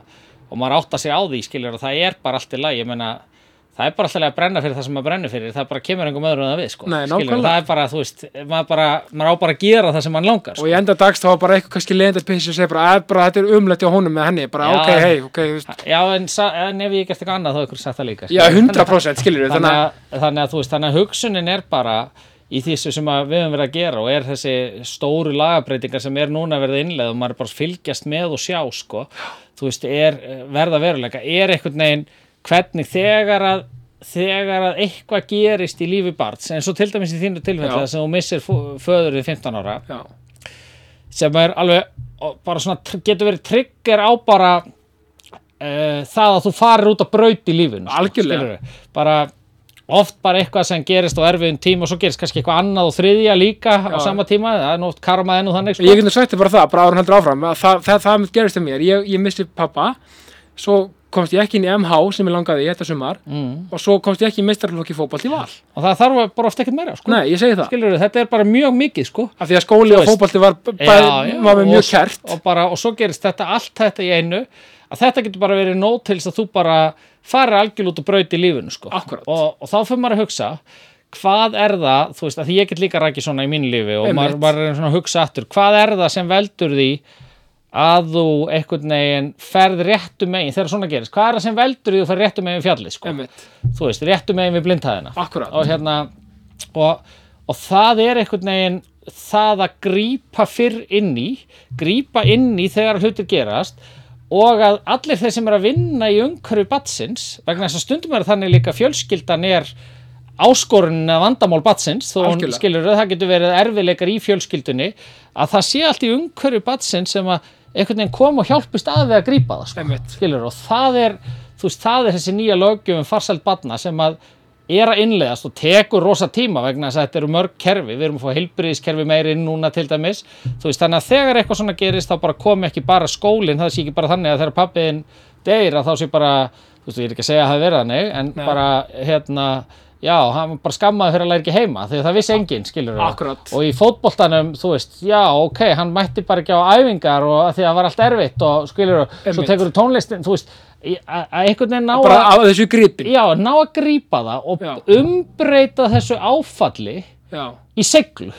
og maður átta sig á því, skiljur, og það er bara allt í lagi, ég meina, það er bara alltaf að brenna fyrir það sem maður brennur fyrir, það bara kemur einhverjum öðrum það við, sko. Nei, nákvæmlega. það er bara, þú veist, maður bara, maður á bara að gera það sem maður langar, og sko. í enda dags þá var bara eitthvað kannski leiðandi að pissi og segja bara, að bara þetta er umlætt hjá honum með henni, bara Já. ok, hei, ok, þú veist, Já, en, en ef ég gert eitthvað annað þá er ykkur sagt það líka. já, skilurðu. 100% skilur við, þannig þannig að, að, þannig að þú veist, þannig að hugsunin er bara í því sem að við höfum verið að gera og er þessi stóru lagabreitingar sem er núna að verða innleið og maður er bara að fylgjast með og sjá sko, þú veist, er verða veruleika, er einhvern veginn hvernig þegar að þegar að eitthvað gerist í lífi barns eins og til dæmis í þínu tilfelli Já. þar sem þú missir föður við 15 ára já, sem er alveg bara svona getur verið trigger á bara uh, það að þú farir út að braut í lífinu sko, Algjörlega. skilurðu. bara oft bara eitthvað sem gerist á erfiðum tíma og svo gerist kannski eitthvað annað og þriðja líka á Já. sama tíma, það er nótt karma enn og þannig sko. ég getur sagt þér bara það, bara ára heldur áfram að það, það, það, það gerist um mér, ég, ég missi pappa svo komst ég ekki inn í MH sem ég langaði í þetta sumar mm. og svo komst ég ekki í meistarflokki fótbolt í val og það þarf bara oft ekkert meira sko. nei, ég segi það, skilur þetta er bara mjög mikið sko. af því að skóli og fótbolti var, Já, já, var með og- mjög kært og, bara, og svo gerist þetta allt þetta í einu að þetta getur bara verið nót til þess að þú bara farir algjörl út og braut í lífinu sko. Og, og þá fyrir maður að hugsa hvað er það, þú veist, að því ég get líka rækið svona í mínu lífi og maður, maður er svona að hugsa aftur, hvað er það sem veldur því að þú einhvern veginn ferð réttu megin þegar svona gerist, hvað er það sem veldur því að þú ferð réttu megin fjallið, sko, þú veist, réttu megin við blindhæðina. Og hérna og, og það er einhvern veginn það að grípa fyrr inn í grípa inn í þegar hlutir gerast og að allir þeir sem er að vinna í umhverfi batsins vegna þess að stundum er þannig líka fjölskyldan er áskorunin að vandamál batsins þó skilur það getur verið erfiðleikar í fjölskyldunni að það sé allt í umhverfi batsins sem að einhvern veginn kom og hjálpist að við að grípa það sko. Skilur og það er veist, það er þessi nýja löggjöfum farsælt batna sem að er að innleiðast og tekur rosa tíma vegna þess að þetta eru mörg kerfi, við erum að fá heilbriðiskerfi meiri núna til dæmis. Veist, þannig að þegar eitthvað svona gerist þá bara komi ekki bara skólinn, það sé ekki bara þannig að þegar pappiðin deyr að þá sé bara veist, ég er ekki að segja að það hafi verið þannig en Nei. bara, hérna já, hann var bara skammaði fyrir að læra ekki heima því að það vissi enginn, skilur Akkúrat. og í fótboltanum, þú veist, já, ok hann mætti bara ekki á æfingar og að því að það var allt erfitt og skilur, svo Einmitt. tekur tónlistin, þú veist að að einhvern veginn ná bara að þessu gripin já, ná að grípa það og Já. umbreyta þessu áfalli já, í seglu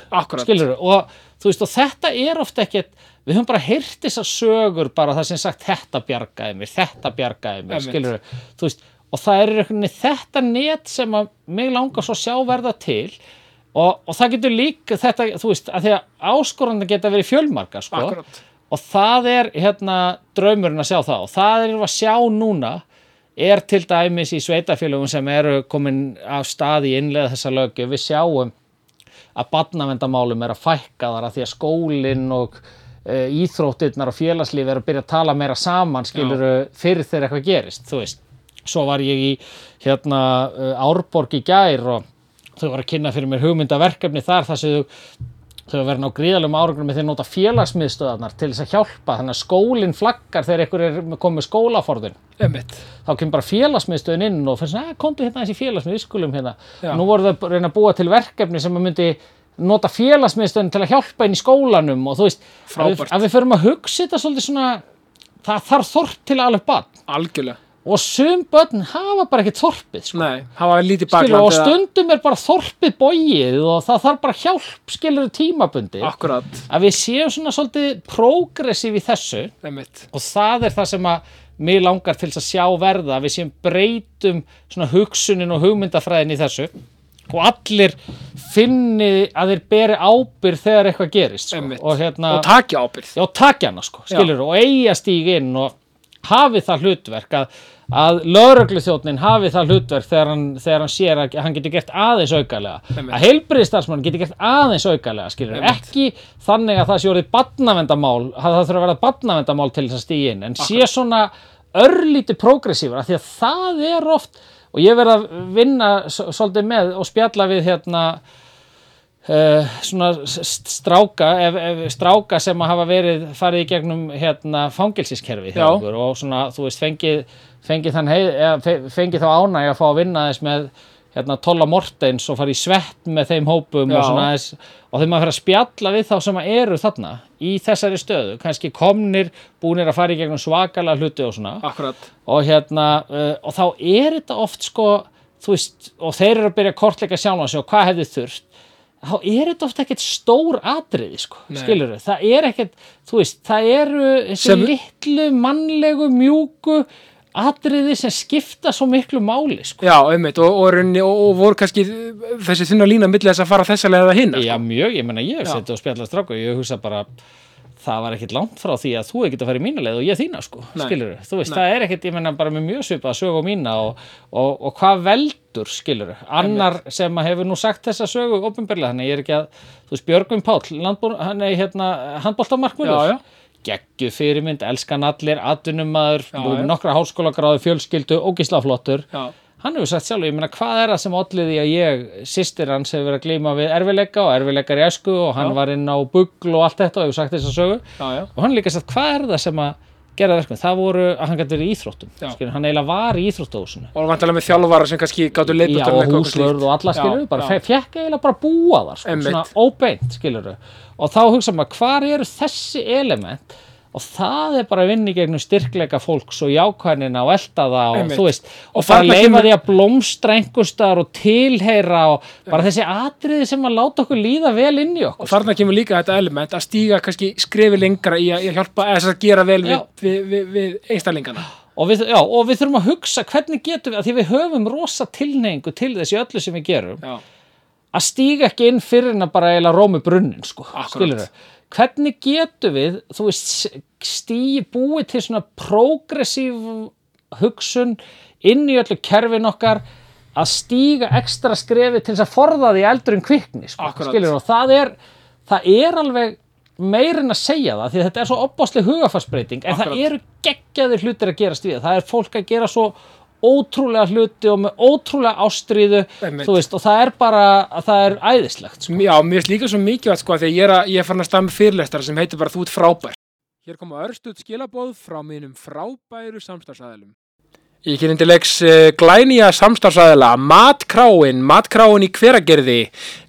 skilur og þú veist og þetta er ofta ekkert við höfum bara heyrt þessar sögur bara það sem sagt þetta bjargaði mér þetta bjargaði mér skilur þú veist og það er þetta net sem að mig langar svo sjá verða til. Og, og það getur líka þetta þú veist að því að áskorandi geta verið fjölmarka sko. Akkurat. Og það er hérna draumurinn að sjá það. Og það er að sjá núna er til dæmis í sveitafélögum sem eru komin af stað í innlega þessa lögju við sjáum að barnavendamálum er að fækka þar að því að skólinn og uh, íþróttirnar og félagslífi er að byrja að tala meira saman skilur fyrir þegar eitthvað gerist þú veist, svo var ég í hérna uh, Árborg í gær og þau var að kynna fyrir mér hugmyndaverkefni þar þar sem þau þau verður ná gríðalum árangrum með því að nota félagsmiðstöðarnar til þess að hjálpa. Þannig að skólinn flaggar þegar einhver er komið skólaforðun þá kemur bara félagsmiðstöðin inn og finnst svona, komdu hérna þessi félagsmið, við skulum hérna. Já. nú voru þau að reyna að búa til verkefni sem að myndi nota félagsmiðstöðin til að hjálpa inn í skólanum og þú veist, að við, að við förum að hugsa þetta svolítið svona það þarf þorp til að alveg bann algjörlega og sum börn hafa bara ekki þorpið sko. nei, hafa lítið bakland og stundum er bara þorpið bóið og það þarf bara hjálp skilur tímabundi akkurat, að við séum svona svolítið progressív í þessu. Einmitt. Og það er það sem að mig langar til að sjá verða að við séum breytum svona hugsunin og hugmyndafræðin í þessu. Og allir finni að þeir beri ábyrð þegar eitthvað gerist sko. Og hérna og takja ábyrð já, takja hana sko, skilur og eiga stíg inn og hafi það hlutverk að, að lögreglu hafi það hlutverk þegar hann, þegar hann sér að hann getur gert aðeins aukalega. Að heilbriðstarfsmann getur gert aðeins aukalega skilur, ekki þannig að það sé orðið badnavendamál, að það þurfa að vera badnavendamál til þess að stíga inn, en sé svona örlítið progressífur, af því að það er oft, og ég verð að vinna svolítið með og spjalla við hérna uh, svona stráka ef, ef, stráka sem hafa verið farið í gegnum hérna okkur og svona þú veist fengið, fengið heið, eða, fe- fengið þá ánæg að fá að vinna þess með hérna Tolla Mortens og fara í svett með þeim hópum Já. og svona þess og þegar maður fyrir að spjalla við þá sem eru þarna í þessari stöðu, kannski komnir búnir að fara í gegnum svakalega hluti og svona. Akkurat, og hérna uh, og þá er þetta oft sko þú veist, og þeir eru að byrja að kortleika sjálfan sig og hvað hefði þurft þá er þetta oft ekkert stór atriði sko, skilur það er ekkert, þú veist, það eru þessi Sem- litlu, mannlegu, mjúku atriði sem skipta svo miklu máli sko. já, einmitt og, og, og, og voru kannski þessi þunna lína milli þess að fara þessa leið að hinna Já, mjög, ég menna ég hef setið og spjallast stráku og ég hugsa bara það var ekkert langt frá því að þú ekkert að fara í mína leið og ég þína sko, skilur þú veist, Nei. það er ekkert, ég menna bara með mjög svipað sögu á mína og, og, og hvað veldur skilur, annar sem að hefur nú sagt þessa sögu ofinberlega, þannig ég er ekki að þú veist, Björgvin Páll, landbúr, hann er hérna já, geggju fyrirmynd, elskan allir, atvinnumadur, nokkra háskólagráðu fjölskyldu, ógislaflottur já, hann hefur sagt sjálf, ég meina hvað er það sem olliði að ég, sýstir hans hefur verið að glíma við erfileika og erfileikar í esku og hann Já. var inn á bugl og allt þetta og hefur sagt þess að sögu. Já, já, og hann líka sagt hvað er það sem að gera verkum, það voru að hann gæti verið í íþróttum skilur, hann eiginlega var í íþróttahúsinu. Og vantilega með þjálfara sem kannski gáttu Já, leiput og húsvörð og alla skilur bara fekk eiginlega bara búa þar sko, svona óbeint skilur og þá hugsa maður hvar eru þessi element og það er bara að vinna í gegnum styrkleika fólks og jákvæðnina og elda það og veist Og og bara leifa kemur- því að blómstra einhverstar og tilheyra og bara þessi atriði sem að láta okkur líða vel inn í og okkur þarna kemur líka þetta element að stíga kannski skrefi lengra í að, hjálpa að gera vel við, við, við, við einstaklingarna og við, já, og við þurfum að hugsa hvernig getum við, að því við höfum rosa tilneyingu til þessi öllu sem við gerum já, að stíga ekki inn fyrir en að bara eiginlega rómi brunnin sko, Akkúrat. skilur hvernig getum við, þú veist stígi búið til svona progressív hugsun inn í öllu kerfin okkar að stíga ekstra skrefi til þess að forða því eldur en kvikni sko, og það er það er alveg meir en að segja það því þetta er svo opbáslega hugafarsbreyting en Akkúrat. það eru geggjaðir hlutir að gerast við það. það er fólk að gera svo ótrúlega hluti og með ótrúlega þú veist, og það er bara það er æðislegt sko. já, mér finnst líka svo mikilvægt sko því ég er, að, ég farin að stað með fyrirlestar sem heitir bara þú ert frábær. Hér koma örstuð skilabóð frá mínum frábæru samstarfsæðilum Ég kynni til leiks uh, glænýja samstarfsæðila Matkráin, Matkráin í hveragerði.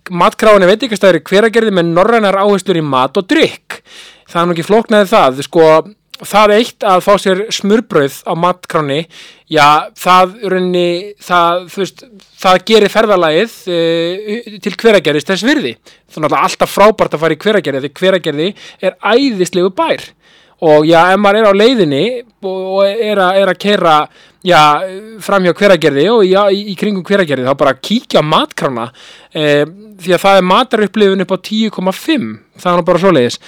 Matkráin er veitingastæður í hveragerði með norrænar áherslur í mat og drykk. Það er nú ekki flóknaði það sko, það eitt að fá sér smurbrauð á matkráni já, það, runni, það, veist, það gerir ferðalagið uh, til hveragerðis þess virði. Þannig að alltaf frábært að fara í hveragerði því hveragerði er æðislegu bær. Og já, ef maður er á leiðinni og er að, er að keira já, fram hjá hveragerði og já, í, í kringum hveragerði þá bara kíkja matkrána eh, því að það er matarupplifun upp á 10,5 það er bara svoleiðis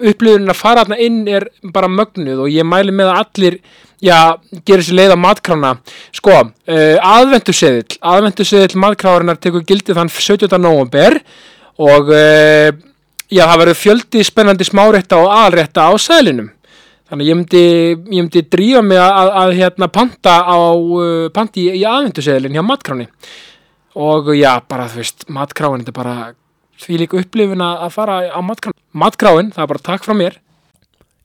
upplifunin að fara þarna inn er bara mögnuð og ég mæli með að allir já, gerir sér leið á matkrána sko, uh, aðventuseðill aðventuseðill matkráðarinnar tekur gildið þann 17. november og uh, já, það verður fjöldi spennandi smárétta og aðalrétta á sælinum þannig ég myndi, ég myndi drífa mig að, að, að hérna panta á uh, panti í, í aðventuseðilin hjá matkráni og já, bara þú veist matkráin, þetta er bara því líka upplifun að fara á matkráin matkráin, það er bara takk frá mér.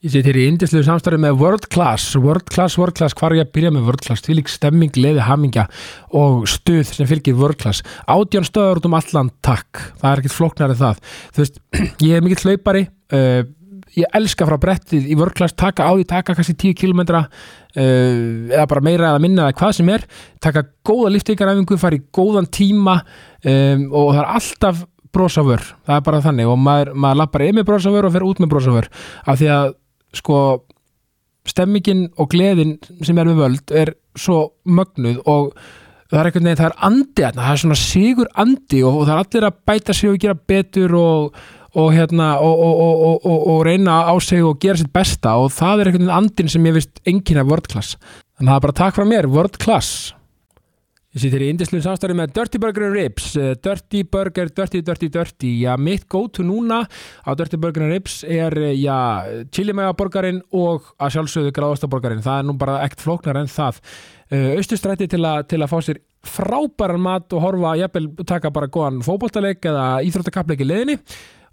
Ég seti hér í indislegu samstarfi með World Class, World Class, World Class, hvar er ég að byrja með World Class, því lík stemming, leiði, hamingja og stuð sem fylgir World Class. Átján stöður út um allan, takk, það er ekkert flóknari það. Þú veist, ég er mikill hlaupari, uh, ég elska frá brettið í vörklass taka á því, taka kannski 10 km uh, eða bara meira eða minna eða hvað sem er, taka góða liftingaræfingu, fara í góðan tíma um, og það er alltaf brosavör, það er bara þannig og maður, maður lappar með brosavör og fer út með brosavör af því að sko stemmingin og gleðin sem er við völd er svo mögnuð og það er einhvern veginn, það er andi það er svona sigur andi og, og það er allir að bæta sig og gera betur og, og hérna og, reyna á sig og gera sitt besta og það er einhvern veginn andin sem ég vist enginn world class. Þannig að það er bara takk frá mér, world sýttir í indislu samstarfi með Dirty Burger Ribs. Eh, Dirty Burger, Dirty, Dirty, Dirty. Já, mitt go-to núna á Dirty Burger Ribs er, eh, já, chilimega-borgarinn og að sjálfsögðu gráðastaborgarinn það er nú bara ekkert flóknar en það. Uh, Austustrætti til, til að fá sér frábæran mat og horfa jafnvel taka bara góðan fótboltaleik eða íþróttakapleik í leðinni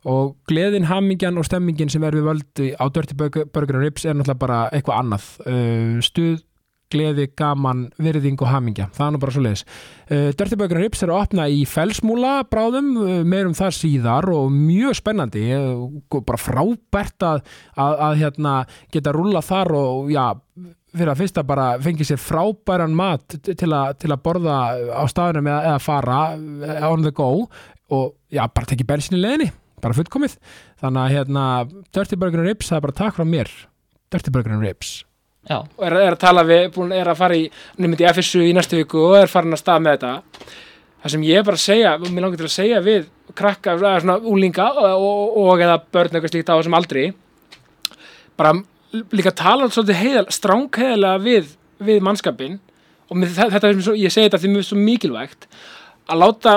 og gleðin, hammingjan og stemmingin sem er við völd á Dirty Burger, Ribs er náttúrulega bara eitthvað annað. Stuð gleði, gaman, virðing og hamingja. Það er nú bara svo leiðis Burger and Rips er að opna í felsmúla bráðum, uh, meirum það síðar og mjög spennandi. Uh, bara frábært að, að, að hérna, geta rúla þar og já, fyrir að fyrsta bara fengi sér frábæran mat til, a, til að borða á staðunum eða, eða fara on the go og já, bara tekið bensin í leðinni bara fullkomið, þannig að hérna Dirty Burger and Rips, það er bara takk frá mér. Dirty Burger and Rips Já, og er, er að tala við, búin, er að fara í nefndi FSU í næstu viku og er farin að stað með þetta. Það sem ég bara segja mér langar til að segja við krakka, eða svona úlinga og, og, og eða börn eitthvað slíkt á þessum aldri. Bara líka tala svolítið heiðal, strángheðalega við, við mannskapin og þetta, ég segi þetta því mjög svo mikilvægt að láta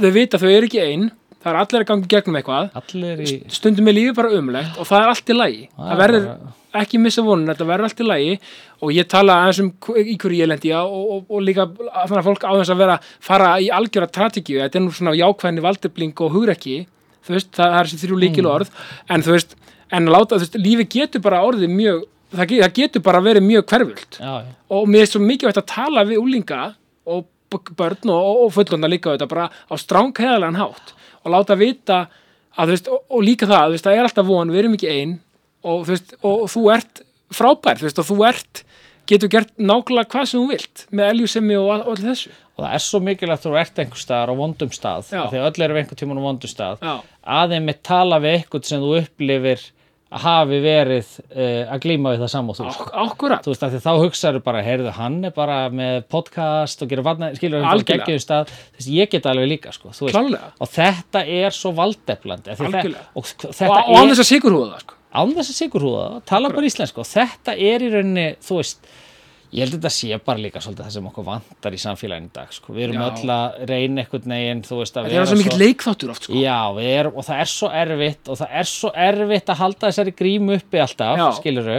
þau vita þau eru ekki einn það er allir að gangi gegnum eitthvað. Allir í stundum er lífið bara umlegt og það er allt í lagi. Það það er verður bara- ekki missa vonun þetta verður allt í lagi. Og ég tala aðeins um í hverju ég lendi og, og, og líka þannig að fólk á þess að vera fara í algjöra strategíu, þetta er nú svona jákvæðni valdefling og hugrekki. Veist, það, er þessi þrjú líkil Mm. orð. En þú veist, en að láta, þú veist, lífið getur bara orðið mjög, það, ge- það getur bara verið mjög já, og mér er svo mikið að tala við úlinga og börn og, og, fullkonna líka þetta bara á strángheðalega hátt og láta vita að veist, og, og líka það, veist, það er alltaf von, við erum ekki ein og og, þú ert frábær, og þú ert getur gert nákvæmlega hvað sem þú vilt með eljusemi og all, all þessu. Og það er svo mikilvægt að þú ert einhver staðar á vondum stað að öll erum einhver tímann á vondum stað aðeins með tala við eitthvað sem þú upplifir hafi verið uh, að glíma við það saman þú. Ak akkurat þú veist að því þá hugsaður bara, heyrðu hann er bara með podcast og gerir varna, skilur hann Algjörlega. geggjum stað, þú veist, ég get alveg líka sko, veist, Klálega. og þetta er svo valdeflandi að Algjörlega. og og, og án þess að sigurhúða sko. án þess að sigurhúða tala bara íslensku og þetta er í rauninni, þú veist ég held að þetta sé bara líka svolítið það sem okkur vantar í samfélaginu í dag sko. við erum Já. öll að reyna einhvern veginn þú veist að þetta er svo mikill leikþáttur oft sko. Já, við erum, og það er svo erfitt og það er svo erfitt að halda þessari grímu uppi alltaf, Já. skiluru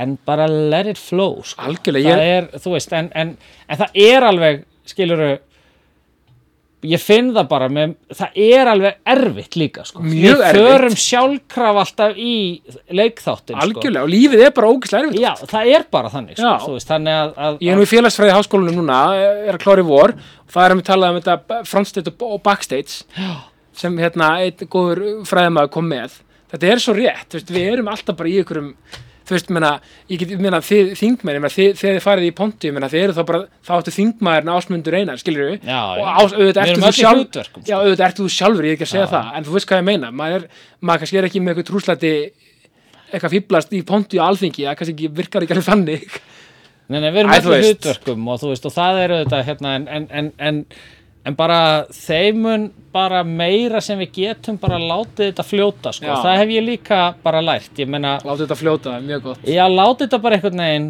en bara let it flow sko. Algjörlega, það er, þú veist, en, en, en það er alveg, skiluru ég finn það bara með, það er alveg erfitt líka sko. Mjög við förum sjálfkraf alltaf í leikþáttin sko. algjörlega, og lífið er bara ógislega erfitt Já, það er bara þannig sko, veist, þannig að, að, Ég er nú í félagsfræði háskólanum núna, er að klára í vor og það er að við talað um þetta frontstage og- backstage Já. sem hérna einn góður fræðamaður kom með þetta er svo rétt, veist, við erum alltaf bara í ykkurum þú veist, menna, ég get, ég meina, þið þingmenn, ég meina, þið, þegar þið farið í pontu, ég meina, þið eru þá bara, þá áttu þingmaðurinn ásmundur einar, skilur við, og ás, auðvitað ertu þú sjálf, hlutverkum, já, auðvitað ertu þú sjálfur, ég er ekki að segja Já. það, en þú veist hvað ég meina, maður er, maður kannski er ekki með eitthvað trúslæti eitthvað fýblast í pontu á alþingi, það kannski ekki virkar ekki alveg þannig, Nei, nei, við erum veist. hlutverkum og þú veist, og það eru þetta hérna, en, en, en, en, en bara þeimun bara meira sem við getum bara látið þetta fljóta, sko, Já. það hef ég líka bara lært, meina, láta þetta fljóta, mjög gott. já, látið þetta bara einhvern veginn,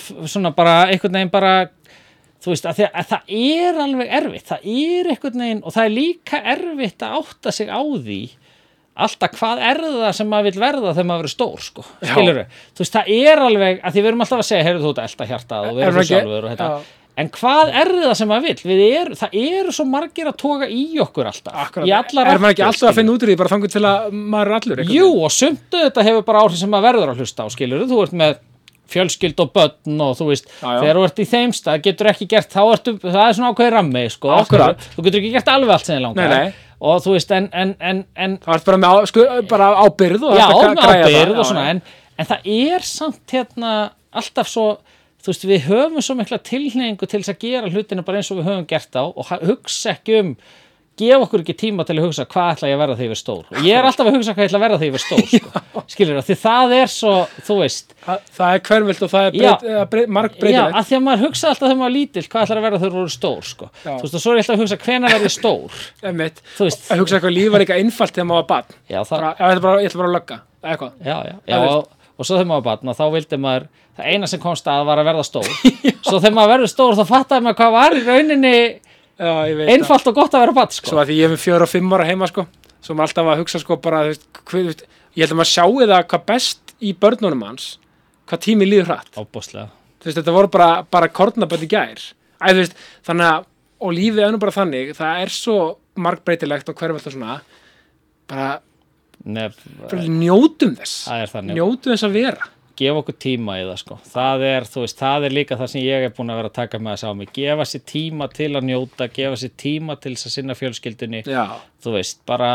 f- svona bara einhvern veginn bara, þú veist, að, því að það er alveg erfitt, það er einhvern veginn, og það er líka erfitt að átta sig á því alltaf hvað er það sem maður vil verða þegar maður verður stór, sko, skilur þú veist, það er alveg, að því við erum alltaf að segja heyrðu þú ert að elta hjartað og Er verður þú sjálfur og þetta. En hvað er það sem maður við er, það eru svo margir að toga í okkur alltaf, í er maður ekki alltaf að finna út úr því bara þangur til að maður er allur Jú, og sumt þetta hefur bara áhrif sem maður verður að hlusta á, skilur þú ert með fjölskyld og börn og þú veist Já, já. þegar þú ert í þeim stað getur ekki gert þá ertu, það er svona ákveði rammi sko, Akkurat. þú getur ekki gert alveg allt sem þið langar. Og þú veist, en, en, en, en Það var bara með sko, bara ábyrð og já, ábyrð og svona en það er samt hérna alltaf svo þú veist, við höfum svo mikla tilhneigingu til þess að gera hlutina bara eins og við höfum gert á og hugsa ekki um gefa okkur ekki tíma til að hugsa hvað ætla ég að verða þegar ég er stór. Og ég er alltaf að hugsa hvað ég ætla að verða þegar ég er stór sko. skilur það, því það er svo þú veist, Það, það er hverfilt og það er breyt, breyt, marg já, að því að maður hugsa alltaf þegar maður er lítill hvað ætla að verða þegar þú eru stór sko. Þú veist, og svo er ég alltaf að hugsa hvenær verð ég stór? Þú veist, að hugsa eitthvað líf var líka einfalt þegar maður var barn. Já, það, bara, ég, ætla bara, ég ætla bara og, svo þegar maður var barn og þá vildi maður, það eina sem komst að var að verða stór. Svo þegar maður verður stór þá fattaði maður hvað var í rauninni Já, veit það. einfalt og gott að vera barn sko. Svo að því ég er með fjóra og fimm ára heima sko Svo maður alltaf að hugsa sko bara veist, þú veist, Ég held að maður sjáu það hvað best í börnunum hans Hvað tími líður hratt. Veist, þetta voru bara, bara kornabönd í gær. Æ, þannig að Og lífið er nú bara þannig, það er svo margbreytilegt og hverfald og svona bara, Nef, bara njótum þess. þannig Njótum þess að vera. Gefa okkur tíma í það sko. Það er, veist, það er líka það sem ég er búin að vera að taka með þess á mig. Gefa sér tíma til að njóta, gefa sér tíma til þess að sinna fjölskyldunni. Já, þú veist, bara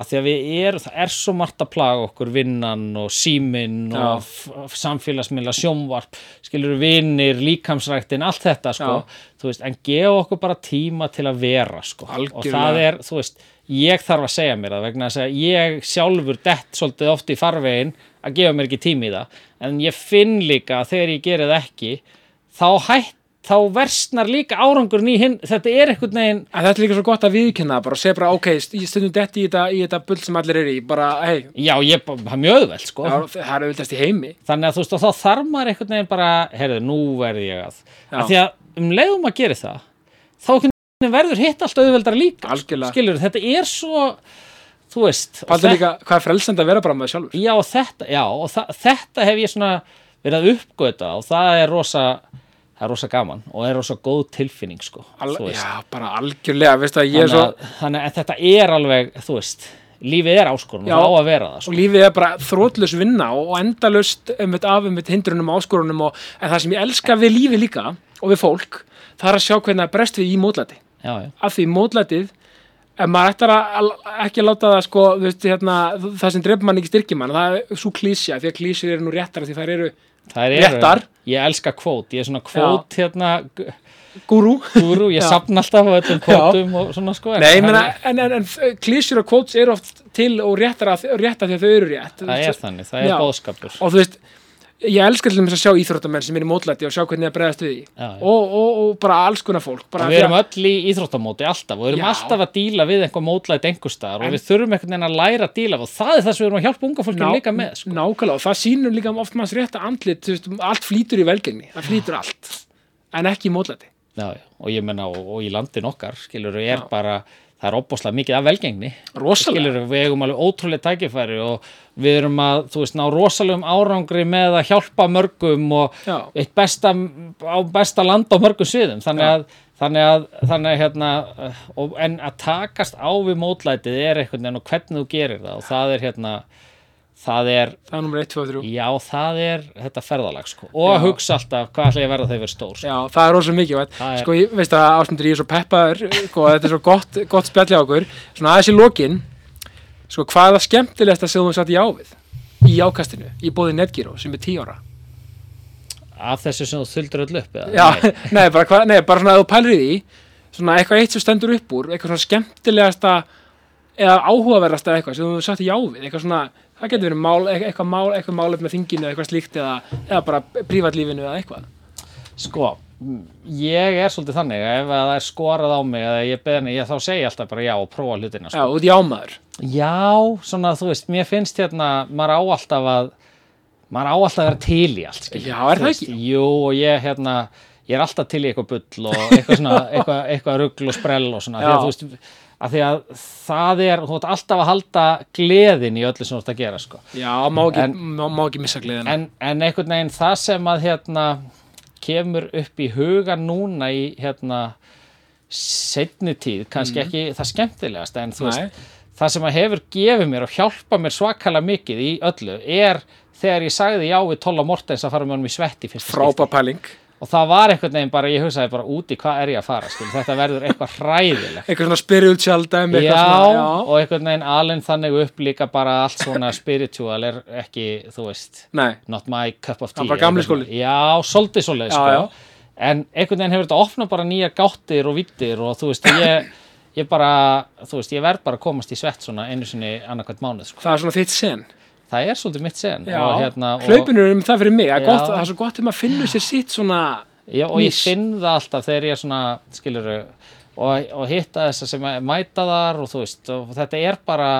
að því að við erum, það er svo margt að plaga okkur vinnan og síminn og samfélagsmiðla, sjónvarp skilur vinnir, líkamsræktin allt þetta sko, þú veist, en gefa okkur bara tíma til að vera sko. Og Algjörlega. það er, þú veist, ég þarf að segja mér það vegna þess að ég sjálfur dett svolítið oft í farvegin að gefa mér ekki tíma í það, en ég finn líka að þegar ég geri það ekki þá hætt, þá versnar líka árangurinn í hinn, þetta er einhvern veginn en þetta er líka svo gott að viðkynna bara og segja bara, ok, ég stundum detti í þetta, í þetta bull sem allir eru í, bara, hei Já, ég, það er mjög auðvelt, sko. það er auðvitað í heimi. Þannig að þú veist, og þá þarf maður einhvern veginn bara, heyrðu, nú verð ég að. Af því að um leiðum að gera það, þá verður hitt allt auðveldara líka. Algjörlega. Skilur, þetta er svo, þú veist. líka, hvað er frelsend að vera bara með það sjálfur Já, og þetta, já, og þetta hef ég svona verið að uppgöta og það er rosa, það er rosa gaman og er rosa góð tilfinning, sko. Al. Já, bara algjörlega, veistu Þannig, svo þannig að þetta er alveg, þú veist, lífið er áskorun og það á að vera það, sko. og lífið er bara þrótlus vinna og, endalust um þetta af um þetta hindrunum og áskorunum og, það sem ég elska við lífið líka og við fólk, það er að sjá hvernig það brest við í mótlæti Já, já. af því mótlætið ef maður ættar að ekki láta það sko, veist, hérna, það sem dreifum mann ekki styrkir mann, það er svo klísja því að klísjur eru nú réttar því þær eru Það er, Réttar. ég elska kvót, ég er svona kvót hérna, gúrú. ég sapna alltaf á öllum kvótum svona sko en Nei, er- en, en, en klísjur og kvóts eru oft til og réttar, réttar því að þau eru rétt. Það er þannig, það er bóðskapur og þú veist, ég elska til þess að sjá íþróttamenn sem er í mótlæti og sjá hvernig það bregðast við því Já, já. og, og, og bara alls konar fólk bara við erum að- öll í íþróttamóti alltaf og við erum Já. alltaf að díla við einhver mótlætt einhver staðar og við þurfum einhvern veginn að læra að díla og það er það sem við erum að hjálpa unga fólki Ná- líka með sko. Nákvæmlega, og það sýnur líka oft manns rétt að andlit, veist, allt flýtur í velgengni það flýtur allt, en ekki í mótlæti og ég menna og, og í landin okkar skilur það er opbáslega mikið af velgengni skilur við eigum alveg ótrúlega tækifæri og við erum að, þú veist, ná rosalegum árangri með að hjálpa mörgum og Já. eitt besta á besta land á mörgum sviðum þannig Já. að, þannig að, þannig að hérna, og, en að takast á við mótlætið er veginn og hvernig þú gerir það og það er hérna það er, það er nummer 1, 2, 3 já það er þetta ferðalag sko og að hugsa alltaf hvað ætla ég að verða þegar ég verð stór sko. Já, það er rosa mikið Sko, ég veist að ásmundur ég er svo peppaður sko, þetta er svo gott, gott spjall hjá okkur svona aðeins í lokin sko, hvað er það skemmtilegasta sem þú satt í ávið í ákastinu, í bóði Netgyro sem er 10 ára af þessu sem þú þuldur öll upp eða? Já, Nei. bara, hva, nei, bara svona að þú pælir í því svona eitthvað eitt sem stendur upp úr eitthvað svona skemmtilegasta eða áhugaverðasta eitthvað sem þú satt í ávið eitthvað svona, það getur verið mál, e- eitthvað mál eitthvað málef með þinginu eða eitthvað slíkt eða, eða bara prívatlífinu eða eitthvað Sko, ég er svolítið þannig að ef að það er skorað á mig eða ég beðni, ég þá segi ég alltaf bara já og prófa hlutina Já, sko. út í ámaður já, svona þú veist, mér finnst hérna maður á alltaf að maður á alltaf að vera til í allt skilur. Já, er það ekki? Jú, og ég hérna ég er alltaf til í eitthvað bull og eitthvað svona eitthvað, eitthvað rugl og sprell og svona því Já. að, þú veist, að því að það er þú ert alltaf að halda gleðin í öllu sem þú ert að gera sko. Já, má ekki, En- má, má ekki missa gleðina en, en einhvern veginn það sem að hérna kemur upp í huga núna í hérna setni tíð, kannski ekki það skemmtilegast en þú. Nei. veist það sem að hefur gefið mér og hjálpa mér svakalega mikið í öllu er þegar ég sagði já við Tolla Mortens að fara með honum í svetti fyrsta Frábær pæling skipti. Og það var einhvern veginn bara, ég hugsaði bara úti hvað er ég að fara, sko, þetta verður eitthvað hræðilegt. Eitthvað svona spiritual dæmi já, eitthvað svona, já, og einhvern veginn alveg þannig upp líka bara allt svona spiritual er ekki, þú veist nei, not my cup of tea eitthvað. já, svolítið svolítið sko. en einhvern veginn hefur þetta opnað bara nýjar gáttir og vittir og þú veist, ég, ég bara þú veist, ég verð bara að komast í svett svona einu sinni annarkvæmt mánuð, sko. það er svona þitt sen það er svolítið mitt sen hérna hlaupinu er um það fyrir mig það er, Já. gott, það er svo gott þegar maður finnur sér sitt svona já, og ég finn það alltaf þegar ég er svona, skilur og, og hitta þessa sem mæta þar og þú veist, og þetta er bara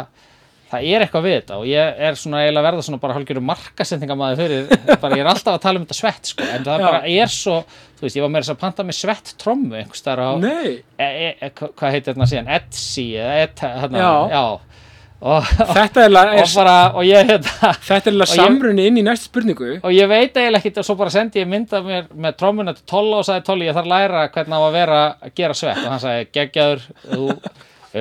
það er eitthvað við þetta og ég er svona eiginlega að verða svona bara hálfgerður markasendingamæði fyrir, bara ég er alltaf að tala um þetta svett sko, en það Já. bara er svo þú veist, ég var meira þess að panta með svett trommu einhvers staðar á, e, e, e, hva- hvað heitir þetta síðan, Etsy eða et, hérna, Já. já. Og, þetta er, og bara, og ég hérna þetta er samrunni inn í næstu spurningu. Og ég veit eiginlega ekkert og svo bara sendi ég mynd af mér með trommuna til Tolla og sagði Tolli ég þarf að læra hvernig á að vera að gera svett. Og hann sagði geggjaður þú,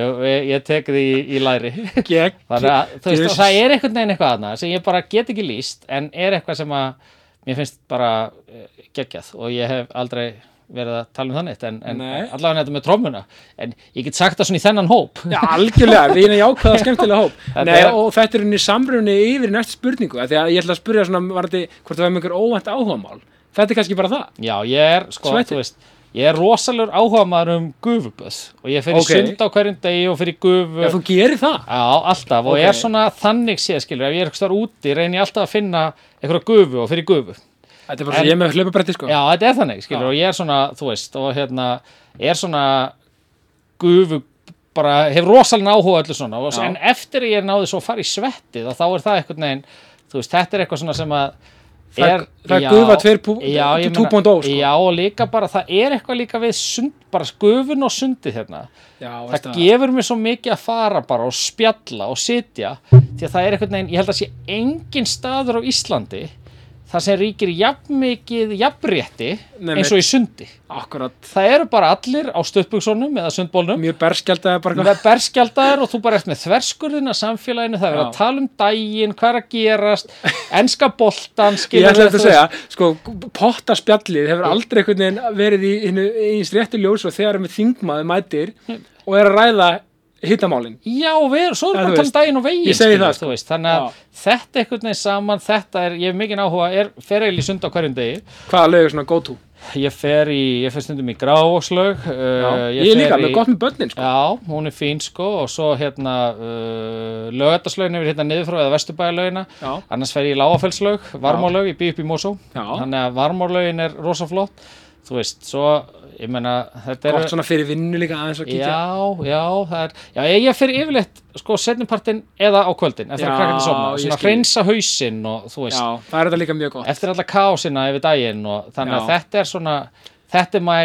ég, ég, tek því í, í læri. Gegn þannig að þú veist og það er einhvern veginn eitthvað aðna sem ég bara get ekki líst en er eitthvað sem að mér finnst bara eh, geggjað. Og ég hef aldrei verið að tala um þannig en, en allavega þetta með trommuna en ég get sagt það svona í þennan hóp Já, algjörlega, við erum jákvæða skemmtilega hóp Nei, er- og þetta er henni samrunni yfir í næstu spurningu að ég ætla að spyrja svona varandi, hvort það var einhver óvænt áhugamál þetta er kannski bara það Já, ég er, sko, Svetti. þú veist ég er rosalur áhuga maður um gufuböð og ég fer í Ok. sund á hverjum degi og fer í gufu Já, þú gerir það Já, alltaf, og Ok. ég er svona þannig séð, skilur, ef ég er eitthvað úti, reyni ég alltaf að finna einhverja gufu og fyrir gufu. Þetta er bara svo ég er með hlaupabretti sko. Já, þetta er þannig, skilur, og ég er svona, þú veist, og hérna, er svona gufu, bara, hef rosalega áhuga öllu svona, og, en eftir ég náði svo að fara í svettið, þá er það einhvern veginn, þú veist, þetta er eitthvað svona sem að er- það er gufa 2.0 já, ég 2.0 meina- sko. Já, og líka bara, það er eitthvað líka við sund, bara gufun og sundið hérna. Já, það gefur mér svo mikið að fara bara og spjalla og sitja því að það er einhvern veginn, ég held að sé engin staður á Íslandi þar sem ríkir jafn mikið jafnrétti eins og í sundi. Akkurat, það eru bara allir á stuttbuksunum eða sundbólnum mjög berskjaldar og þú bara ert með þverskurðin að samfélaginu, það er Já. að tala um daginn, hvað er að gerast enska boltan, Ég ætla að segja, sko, pottaspjallið hefur aldrei verið í hinu eins réttu ljós og þegar er með þingmaður mætir og er að ræða hittamálin. Já, við, svo erum við að tala um daginn og veginn Ég sko. þannig að þetta er einhvern veginn saman, þetta er, ég hef mikið áhuga er fer eiginlega í sund á hverjum degi. Hvaða lög er svona go to? ég fer í, ég fer stundum í grávoslög Já, uh, ég, er líka með gott með börnin, sko. Já, hún er fín sko og svo hérna uh, lögataslaugin yfir hérna niður frá eða vesturbæjarlaugina Já, annars fer ég í lágafellslaug, varmálög, ég bý upp í Mosó. Já, þannig að varmálögin er rosa flott. Þú veist, svo, ég meina þetta er gott svona fyrir vinnu líka aðeins að kíkja. Já, já, það er Já, ég, fyrir yfirleitt, sko, setnipartin eða á kvöldin, eftir Já, að krakka til sofna ég svona skil. hreinsa hausinn og þú veist, Já, það er þetta líka mjög gott. eftir alla kaosina yfir daginn og þannig að Já. þetta er svona þetta er my,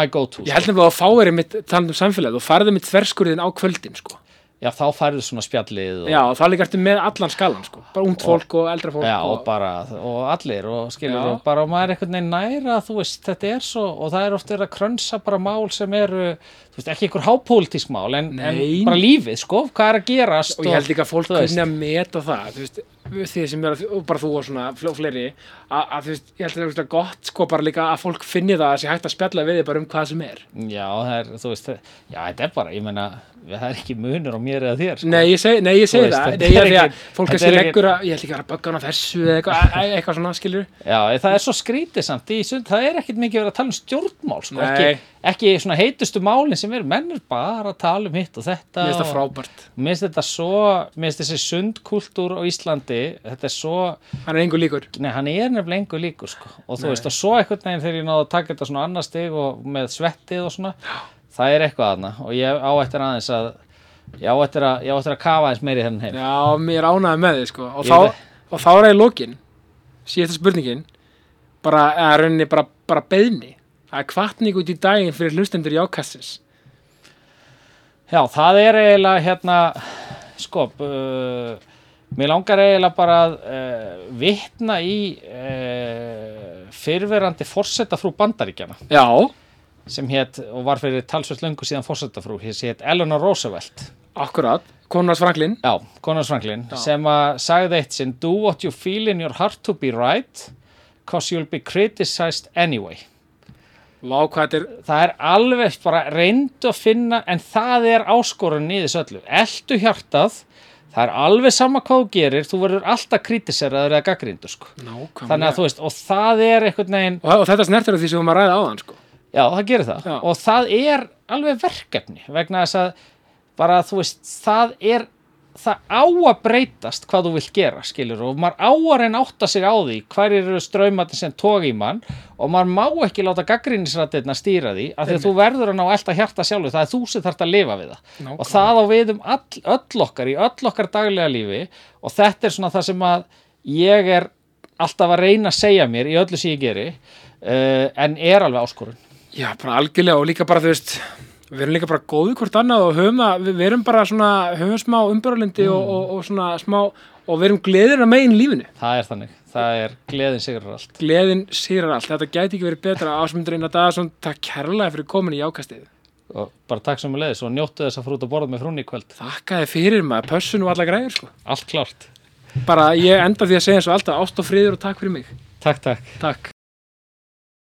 my go-to Ég held nefnilega að fá er mitt talandi um samfélagið og farið mitt þverskurðin á kvöldin, sko. Já, þá færðu svona spjallið og, Já, og það líka ertu með allan skalan, sko. Bara ungt fólk og eldra fólk. Já, og, og bara, og allir og skilur, og bara og maður er einhvern veginn næra þú veist, þetta er svo, og það er oft verið að krönsa bara mál sem eru þú veist, ekki einhver hápólitísk mál, en, en bara lífið, sko, hvað er að gerast og ég held líka að fólk kunni að meta það þú veist, þið sem er og bara þú og svona fl fleiri, að, að þú veist, ég held að það er gott sko bara líka að fólk finni það að sé hægt að spjalla við þið bara um hvað sem er Já, það er, þú veist, já, þetta er bara, ég meina, það er ekki munur á mér eða þér, sko. Nei, ég segi, nei, ég segi veist, það. þetta nei, að ekki- fólk þetta er ekki- leggur að ég held ekki að bögga hann á þessu eða eitthvað, e- e- eitthvað svona, skilur Já, það er svo skrítið samt. Sund, það er ekkit mikið verið að tala um stjórnmál, sko, ekki, ekki svona heitustu málin sem er bara að tala um hitt og þetta. mér finnst það og- frábært, Mér finnst þetta svo, mér finnst þessi sundkultúr á Íslandi, þetta er svo, hann er einhver líkur. Nei, hann er nefnilega engu líkur, sko. Og þú veist, og svo að það er eitthvað aðna og ég á eftir aðeins að, ég á eftir að, ég á eftir að kafa aðeins meiri þennan heim. já, mér ánaði með þið sko. Og Ég þá, veit. og þá er það í lokin. Síðasta spurningin. Bara, eða rauninni bara, bara beðni er kvartning út í daginn fyrir hlustendur í ákastins Já, það er eiginlega hérna, sko, uh, mér langar eiginlega bara að uh, vitna í uh, fyrverandi forsetafrú bandaríkjana já, sem hétt og var fyrir talsvöld löngu síðan forsetafrú, hér hétt Eleanor Roosevelt. akkurat, konunars Franklin Já, Conrad Franklin, Já. sem að sagði eitt sinn, do what you feel in your heart to be right, cause you'll be criticized anyway. Er, það er alveg bara reyndu að finna en það er áskorun í þessu öllu eldu hjartað það er alveg sama hvað þú gerir þú verður alltaf kritiseraður eða gaggrindur sko. nákvæmlega. þannig að þú veist og það er einhvern veginn Og, og þetta snertir á því sem við maður ræða á þann, sko. Já það gerir það. Já. og það er alveg verkefni vegna þess að bara þú veist það er það á að breytast hvað þú vilt gera skilur. Og maður á að reyna átta sig á því hver eru straumatinn sem tók í mann og maður má ekki láta gaggrinnisrættirna stýra því af því að þú verður að ná elta hjarta sjálfu það er þú sem þarft að lifa við það. Nákvæmlega. og það á við um all, öll okkar í öll okkar daglega lífi. Og þetta er svona það sem að ég er alltaf að reyna að segja mér í öllu sem ég geri uh, en er alveg áskorun Já, bara algjörlega og líka bara, þú veist, við erum líka bara góði hvort annað og höfum það, við, við erum bara svona, höfum smá umbörlindi og, og, og svona smá, og við erum gleðir að megin lífinu. það er þannig, það er gleðin sigur allt Gleðin sýrar allt, þetta gæti ekki verið betra ásmundur eina dag, svona, takk kærlega fyrir komin í jákastið. og bara takk sem að leiðis og njóttu þess að fara út að borða með frúnni í kvöld Þakka þið fyrir maður, pössun og alla græður, sko. allt klárt, Bara ég enda því að segja eins og alltaf ást og friður og takk fyrir mig. takk takk Takk.